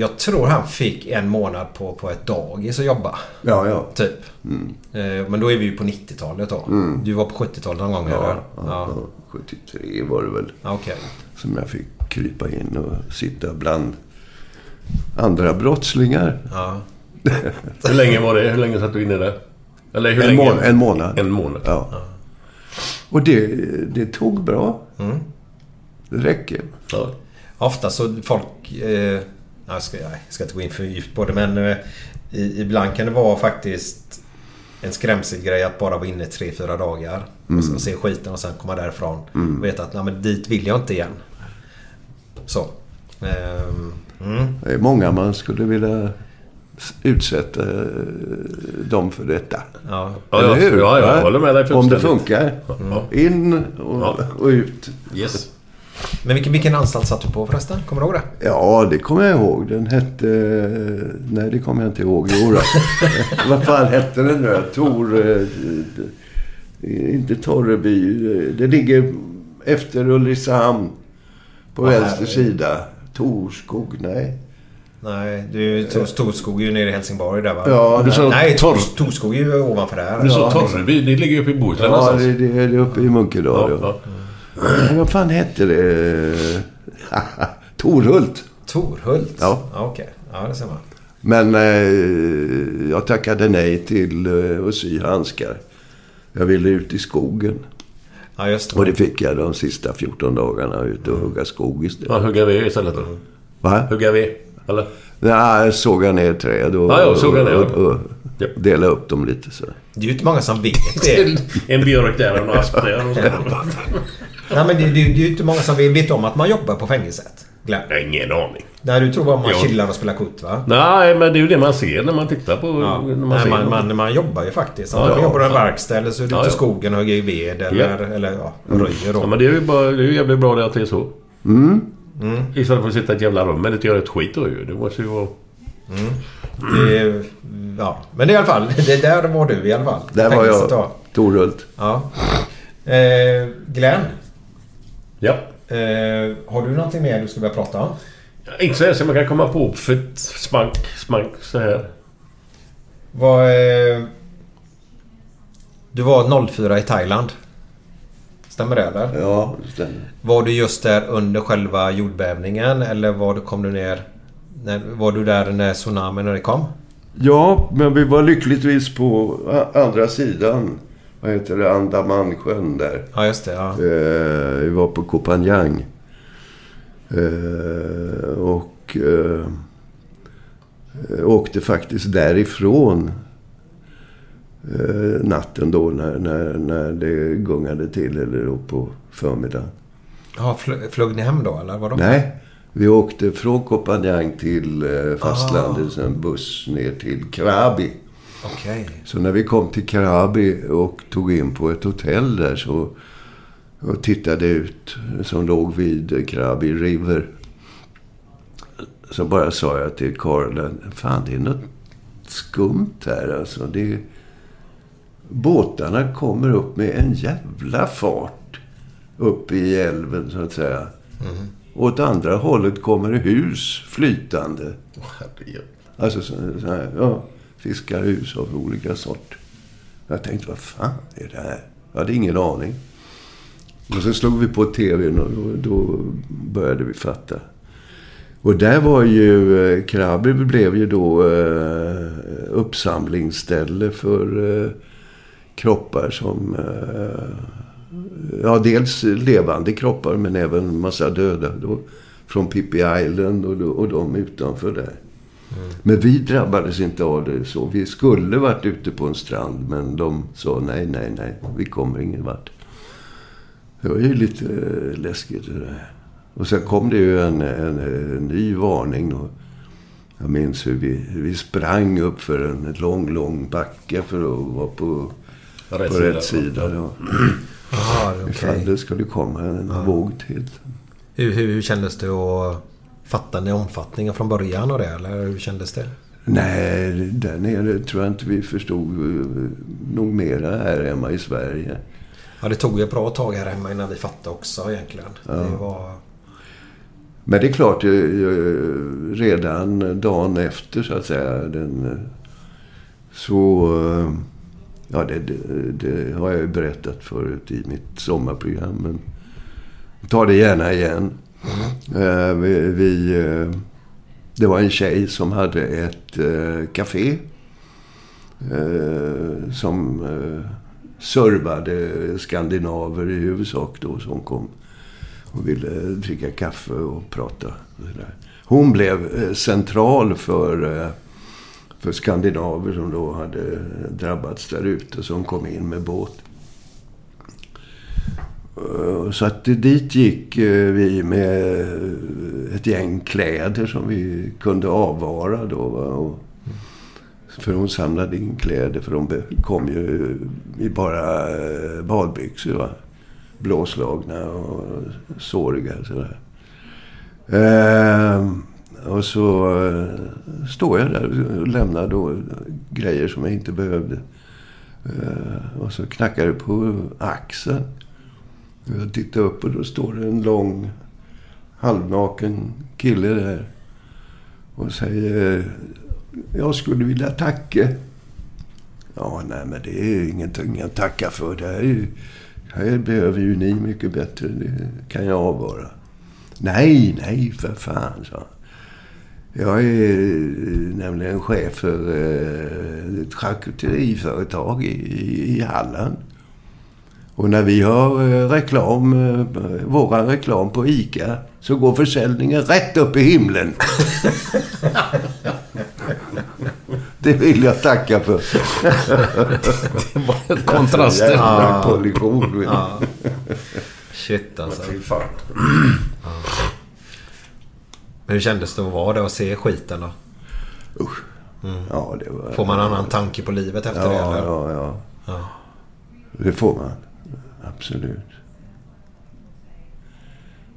jag tror han fick en månad på, på ett dagis att jobba. Ja, ja. Typ. Eh, men då är vi ju på 90-talet då. Du var på 70-talet någon gång eller? Ja, ja, Ja. ja. 73 var det väl. Ja, Okej. Som jag fick krypa in och sitta bland andra brottslingar. Ja. Hur länge var det? Hur länge satt du inne där? Eller hur En, länge? mån, en månad. En månad. Ja. Och det, det tog bra. Det räcker. Ja. Ofta så folk... Eh, jag, ska, jag ska inte gå in för djupt på det men eh, i, ibland kan det vara faktiskt en skrämselgrej att bara vara inne tre, fyra dagar. Och, så, och se skiten och sen komma därifrån. Och veta att nej, men dit vill jag inte igen. Så. Ehm, mm. Det är många man skulle vilja utsätta eh, dem för detta. Ja. Ja, Eller ja, hur? ja, jag Va? håller med dig Om det funkar. Ja. In och, Ja. och ut. Yes. Men vilken, vilken anstalt satt du på förresten? Kommer du ihåg det? Ja, det kommer jag ihåg. Den hette... Nej, det kommer jag inte ihåg. Jo, då. Vad fan hette den nu? Tor... eh, Inte Torreby. Det ligger efter Ulricehamn. På Vad vänster här- sida. Torskog, nej. Nej, du, Tor- Storskog är ju nere i Helsingborg där va? Ja, Du sa Nej, Torr- Tor- Torskog är ju ovanför där. Du sa Ja. Torreby, det ligger uppe i Bohuslän Ja, någonstans. det, det är uppe i Munkedal. Ja, Ja, ja. Vad fan hette det? Torhult. Torhult? Ja. Okej, ja det ser man. Men eh, jag tackade nej till eh, att sy handskar. Jag ville ut i skogen. Ja, just det. Och det fick jag de sista 14 dagarna. Ut och hugga skog istället. Ja, hugga ved istället då. Va? Hugga ved, eller? Nej, såga ner träd och, Ja, ja, såga ner. och, och Ja. dela upp dem lite så. Det är ju inte många som vet det. En björk där och några asp där. Och. Nej, men det, det, det är ju inte många som vet om att man jobbar på fängelset. Glenn. Jag har ingen aning. Nej, du tror bara man Ja. chillar och spelar kort va? Nej, men det är ju det man ser när man tittar på... Ja. När man Nej, ser man, man, man jobbar ju faktiskt. Ja, Antingen ja. jobbar i en verkstad eller så är du Ja, ute i skogen och hugger i ved eller, Ja. eller ja, röjer då. Ja, men det är ju bara, det är ju jävligt bra det att det är så. Mm. Istället för att sitta i ett jävla rum men inte göra ett skit då ju. Det måste ju vara... Det är, ja. Men det är i alla fall, det där var du i alla fall. Där var jag. Torhult. Ja. Eh, Glenn, Ja. eh, har du någonting mer du skulle vilja prata om? Inte så här som man kan komma på för ett spank, spank så här. Vad, eh, du var 04 i Thailand. Stämmer det eller? Ja, det stämmer. Var du just där under själva jordbävningen eller var du, kom du ner... När, var du där när tsunamin när det kom? Ja, men vi var lyckligtvis på andra sidan. Vad heter det? Andamansjön där. Ja, just det. Ja. Eh, vi var på Kopanjang. Eh, och eh, eh, åkte faktiskt därifrån eh, natten då när, när, när det gungade till. Eller då på förmiddagen. Ja, fl- flög ni hem då eller? Vadå? Nej, vi åkte från Kopanjang till eh, fastlandet. Sen buss ner till Krabi. Okej. Så när vi kom till Krabi och tog in på ett hotell där så och tittade ut som låg vid Krabi River. Så bara sa jag till Karl, fan det är något skumt här alltså. Det, båtarna kommer upp med en jävla fart upp i älven så att säga. Och åt andra hållet kommer hus flytande. Herregud. Alltså så, så här, ja, fiskarhus av olika sort. Jag tänkte, vad fan är det här? Jag hade ingen aning. Och så slog vi på tvn och då, då började vi fatta. Och där var ju, eh, Krabi blev ju då eh, uppsamlingsställe för eh, kroppar som... Eh, ja, dels levande kroppar men även massa döda. Då, från Pippi Island och, och de utanför där. Men vi drabbades inte av det så. Vi skulle varit ute på en strand men de sa nej, nej, nej. Vi kommer ingen vart. Det var ju lite eh, läskigt det där. Och sen kom det ju en, en, en ny varning. Och jag minns hur vi, vi sprang upp för en lång, lång backe för att vara på, Rätt på sida. rätt sida. Då. Jaha, okej. Ifall det skulle komma en våg till. Hur, hur, hur kändes det att fatta ni omfattningen från början och det? Eller hur kändes det? Nej, där nere tror jag inte vi förstod eh, nog mera här hemma i Sverige. Ja, det tog ju ett bra tag här hemma innan vi fattade också egentligen. Det var... Men det är klart, eh, eh, redan dagen efter så att säga, den, så... Ja, det, det, det har jag ju berättat förut i mitt sommarprogram, men tar det gärna igen. Mm. Vi, vi, eh, det var en tjej som hade ett eh, café som servade skandinaver i huvudsak då som kom och ville dricka kaffe och prata. Och. Hon blev central för, för skandinaver som då hade drabbats där ute som kom in med båt. Eh, så att dit gick eh, vi med ett gäng kläder som vi kunde avvara då. Och för hon samlade in kläder för de kom ju i bara eh, badbyxor. Va? Blåslagna och såriga sådär. Ehm, och så står jag där och lämnar då grejer som jag inte behövde. Och så knackar det på axeln. Jag tittar upp och då står det en lång halvnaken kille där. Och säger jag skulle vilja tacka. Ja, nej men det är ingenting att tacka för. Det här, är ju, här behöver ju ni mycket bättre. Det kan jag avvara. Nej, nej för fan, sa han. Jag är eh, nämligen chef för eh, ett charkuteriföretag i, i, i Halland. Och när vi har eh, reklam, eh, våran reklam på ICA så går försäljningen rätt upp i himlen. Det vill jag tacka för. Det var kontraster. Jävla kollision. Ja. Shit alltså. Fy fan. Men hur kändes det att vara där och se skiten då? Usch. Ja, det var... Får man annan tanke på livet efter ja, det eller? Ja, ja. Ja. Det får man. Absolut.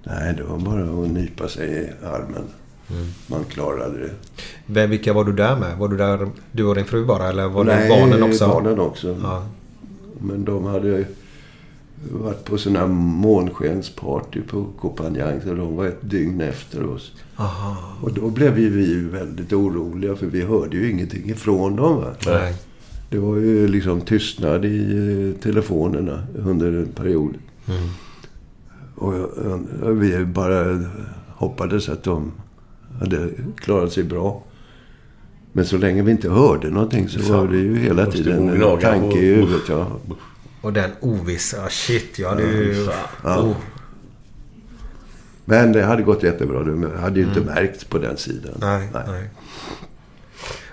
Nej, det var bara att nypa sig i armen. Mm. Man klarade det. Vem, vilka var du där med? Var du där du och din fru bara eller var Nej, det barnen också? barnen också. Ja. Men de hade varit på sådana här månskensparty på Copenhagen. Så de var ett dygn efter oss. Aha. Och då blev ju vi väldigt oroliga för vi hörde ju ingenting ifrån dem. Va? Nej. Det var ju liksom tystnad i eh, telefonerna under en period. Mm. Och vi bara hoppades att de hade klarat sig bra. Men så länge vi inte hörde någonting så Fan. var det ju hela tiden en tanke i huvudet. Ja. Och den ovissa. Shit, jag hade ju... Ja. Oh. Men det hade gått jättebra. Det hade ju inte märkts på den sidan. Nej, nej.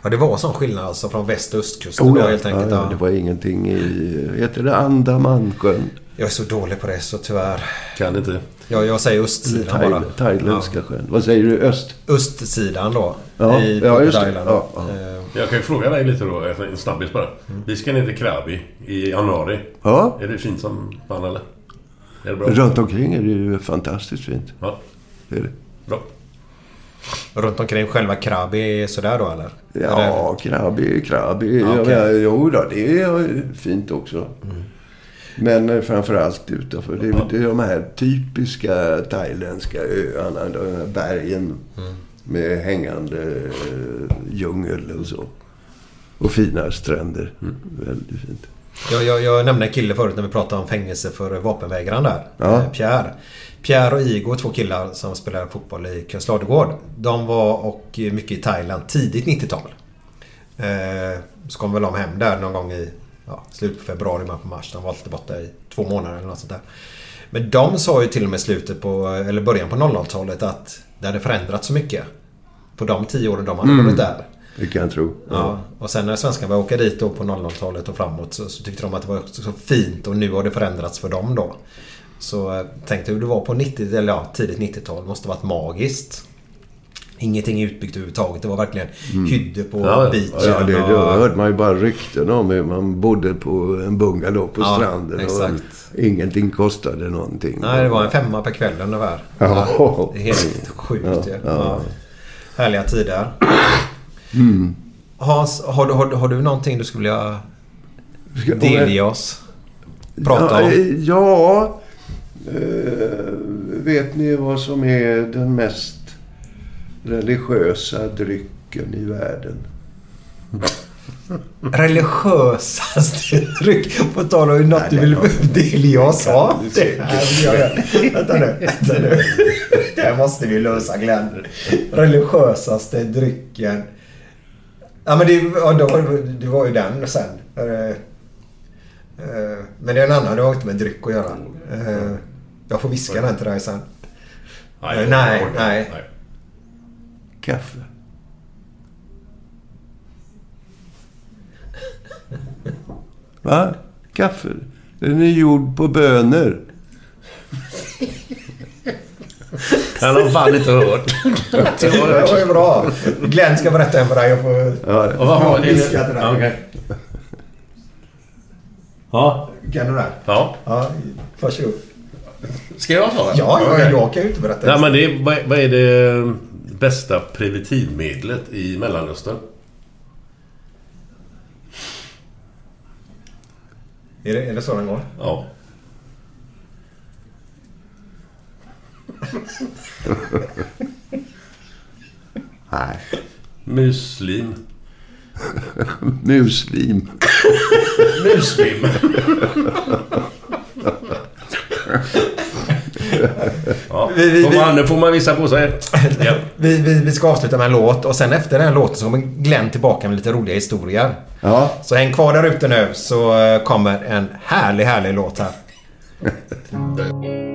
Ja, det var sån skillnad alltså från väst och östkusten Oh, då ja. helt enkelt. ja, Ja, ja, det var ingenting i... Heter det Andamansjön? Jag är så dålig på det så tyvärr. Kan inte. Jag, jag säger östsidan bara. Thail- Thailändska sjön. Vad säger du? Öst? Östsidan då. Ja, i, ja, just det. Ja, ja. Eh, Jag kan ju fråga dig lite då, en snabbis bara. Vi ska ner till Krabi i januari. Ja. Är det fint som fan eller? Är det bra? Runt omkring är det ju fantastiskt fint. Ja, Det är det. bra. Runt omkring själva Krabi är sådär då eller? Ja, Krabi, Krabi. Ja, Ja, jo då, det är fint också. Men eh, framförallt utanför. Det är, det är de här typiska thailändska öarna. De här bergen med hängande eh, djungel och så. Och fina stränder. Väldigt fint. Jag, jag, jag nämnde en kille förut när vi pratade om fängelse för vapenvägran där. Ja. Eh, Pierre. Pierre och Igor, två killar som spelar fotboll i Kungsladugård. De var och mycket i Thailand tidigt 90-tal. Eh, så kom väl de hem där någon gång i ja, slutet på februari, början på mars. De var alltid borta i två månader eller något sånt där. Men de sa ju till och med slutet på, eller början på 00-talet att det hade förändrats så mycket. På de tio åren de hade varit där. Det kan jag tro. Ja, och sen när svenskarna började åka dit då på 00-talet och framåt så, så tyckte de att det var så fint och nu har det förändrats för dem då. Så eh, tänkte hur det var på 90, eller ja, tidigt 90-tal. måste varit magiskt. Ingenting utbyggt överhuvudtaget. Det var verkligen hyddor på Ja, ja. beachen. Ja, det, och- då hörde man ju bara rykten om hur man bodde på en bungalow på Ja, stranden. exakt. Och ingenting kostade någonting. Nej, det var en femma per kväll ungefär. Ja. Det helt sjukt Ja, ju. ja. Ja. Härliga tider. Mm. Hans, har, du- har, har du någonting du skulle vilja delge oss? Prata ja, om? eh, Ja. Eh, vet ni vad som är den mest religiösa drycken i världen? religiösaste dryck. På tal om något du vill delge oss. Ja, det här jag göra. Vänta nu. Vänta nu. Det här måste vi lösa Glenn. Religiösaste drycken. Ja men det, ja, då, det var ju den sen. Eh, eh, Men det är en annan. Det har inte med dryck att göra. Eh, Jag får viska den till dig sen. Nej, nej, nej. Kaffe. Va? Kaffe? Den är gjord på bönor. Han har fan inte hört. Det var ju bra. Glenn ska berätta en för dig. Jag får Ja, Och vad har ni? till dig. Ja, okej. Ja. Kan du det? Ja. Ja, varsågod. Ska jag svara? Ja, ja, Okej. jag kan ju inte berätta. Nej, men det är, vad, vad är det bästa preventivmedlet i Mellanöstern? Är det, är det så den går? Ja. Nej. Muslim. Muslim. Muslim. Ja, Vi- vi- får man visa på sig. Ja. Vi, vi, vi ska avsluta med en låt och sen efter den här låten så kommer Glenn tillbaka med lite roliga historier. Ja. Så häng kvar där ute nu så kommer en härlig, härlig låt här.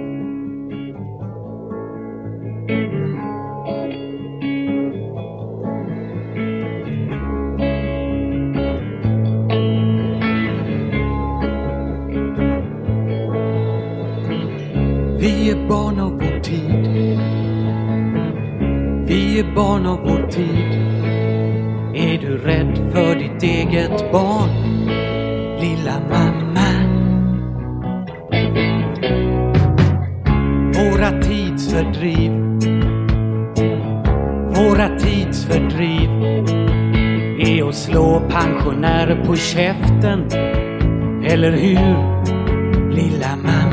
Vi är barn av vår tid. Vi är barn av vår tid. Är du rädd för ditt eget barn, lilla mamma? Våra tidsfördriv. Våra tidsfördriv är att slå pensionärer på käften. Eller hur, lilla mamma?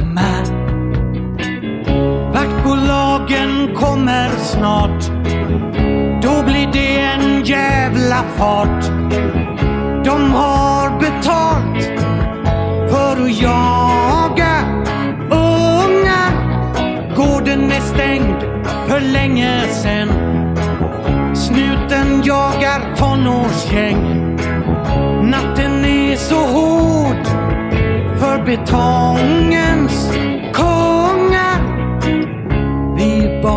Kommer snart. Då blir det en jävla fart. De har betalt för att jaga ungar. Gården är stängd för länge sen. Snuten jagar tonårsgäng. Natten är så hård för betongens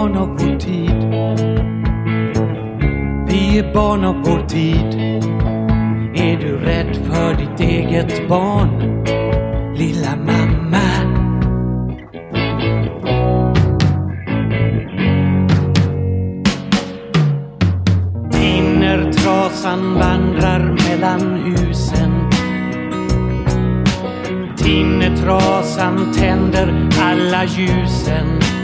barn av vår tid. Vi är barn av vår tid. Är du rädd för ditt eget barn, lilla mamma? Tinnertrasan vandrar mellan husen. Tinnertrasan tänder alla ljusen.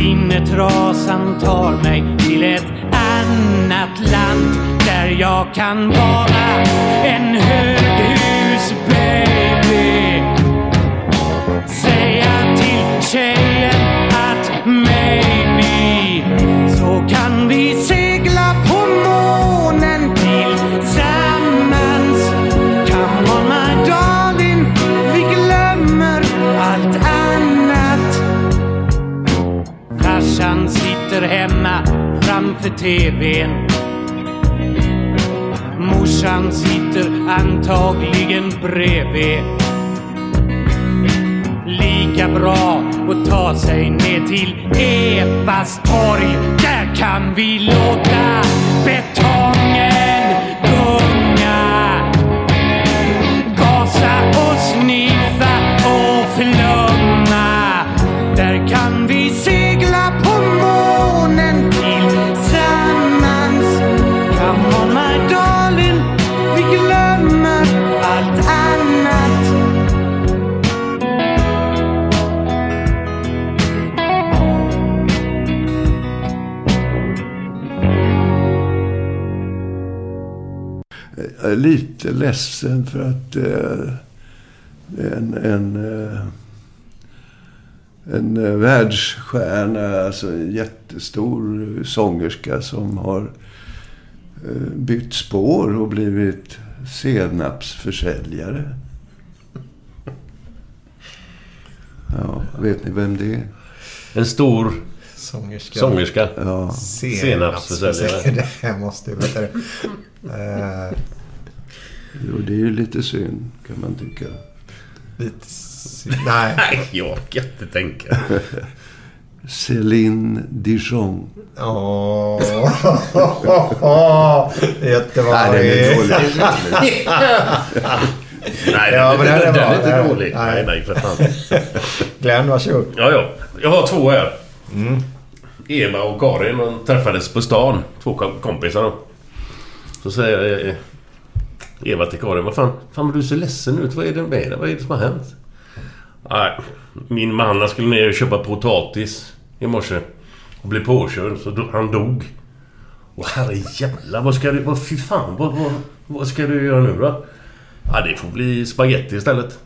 Sinnetrasan tar mig till ett annat land där jag kan vara en höghusbaby. Säga till tjejen till TVn. Morsan sitter antagligen bredvid. Lika bra att ta sig ner till Ebas torg. Där kan vi låta betongen gunga. Gasa och sniffa och flumma. Lite ledsen för att eh, en, en, eh, en eh, världsstjärna, alltså en jättestor sångerska som har eh, bytt spår och blivit senapsförsäljare. Ja, vet ni vem det är? En stor Sångerska. sångerska. Ja. Senapsförsäljare. Det måste jag veta Jo, det är ju lite synd, kan man tycka. lite... sy- Nej. Nej, jag kan inte tänka. Céline Dijon. Åh. Göteborg. Nej, den är dålig. Nej, Ja, den, den är den, den är inte dålig. nej. Nej, nej, för fan. Glenn, varsågod. Ja, ja. Jag har två här. Eva och Karin de träffades på stan. Två kom- kompisar. då. Så säger eh, Eva till Karin. Vad fan, fan vad du ser ledsen ut. Vad är det med dig? Vad är det som har hänt? Nej, min man han skulle ner och köpa potatis i morse. Och blev påkörd. Så do, han dog. Och herrejävlar, vad ska du... Vad, fy fan, vad, vad, vad ska du göra nu då? Ja, det får bli spaghetti istället.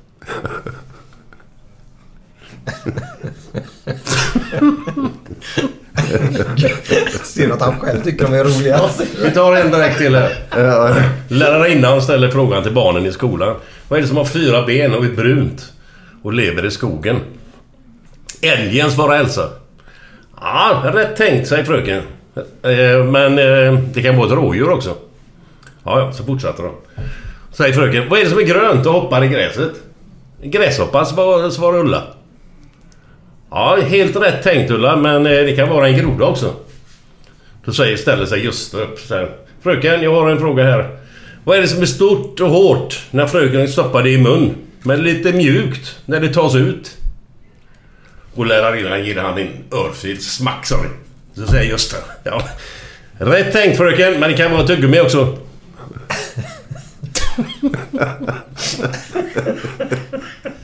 Du att han själv tycker de är roliga? Vi tar en direkt till här. Lärarinnan ställer frågan till barnen i skolan. Vad är det som har fyra ben och är brunt? Och lever i skogen? Älgen, svarar Elsa. Ja, rätt tänkt, säger fröken. Eh, Men eh, det kan vara ett rådjur också. Ja, ja, så fortsätter de. Säger fröken. Vad är det som är grönt och hoppar i gräset? Gräshoppa, svar- svarar Ulla. Ja, helt rätt tänkt Ulla, men eh, det kan vara en groda också. Då säger, ställer sig Gösta upp så här. Fröken, jag har en fråga här. Vad är det som är stort och hårt när fröken stoppar det i mun? Men lite mjukt när det tas ut? Och lärarinnan ger han en örfil smack sa det. Så säger Gösta. Ja. Rätt tänkt fröken, men det kan vara tuggummi också.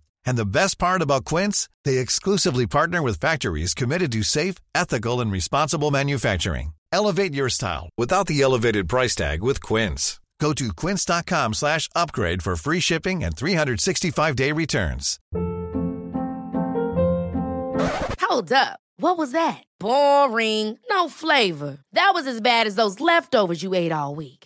And the best part about Quince, they exclusively partner with factories committed to safe, ethical, and responsible manufacturing. Elevate your style without the elevated price tag with Quince. Go to quince.com slash upgrade for free shipping and 365-day returns. Hold up. What was that? Boring. No flavor. That was as bad as those leftovers you ate all week.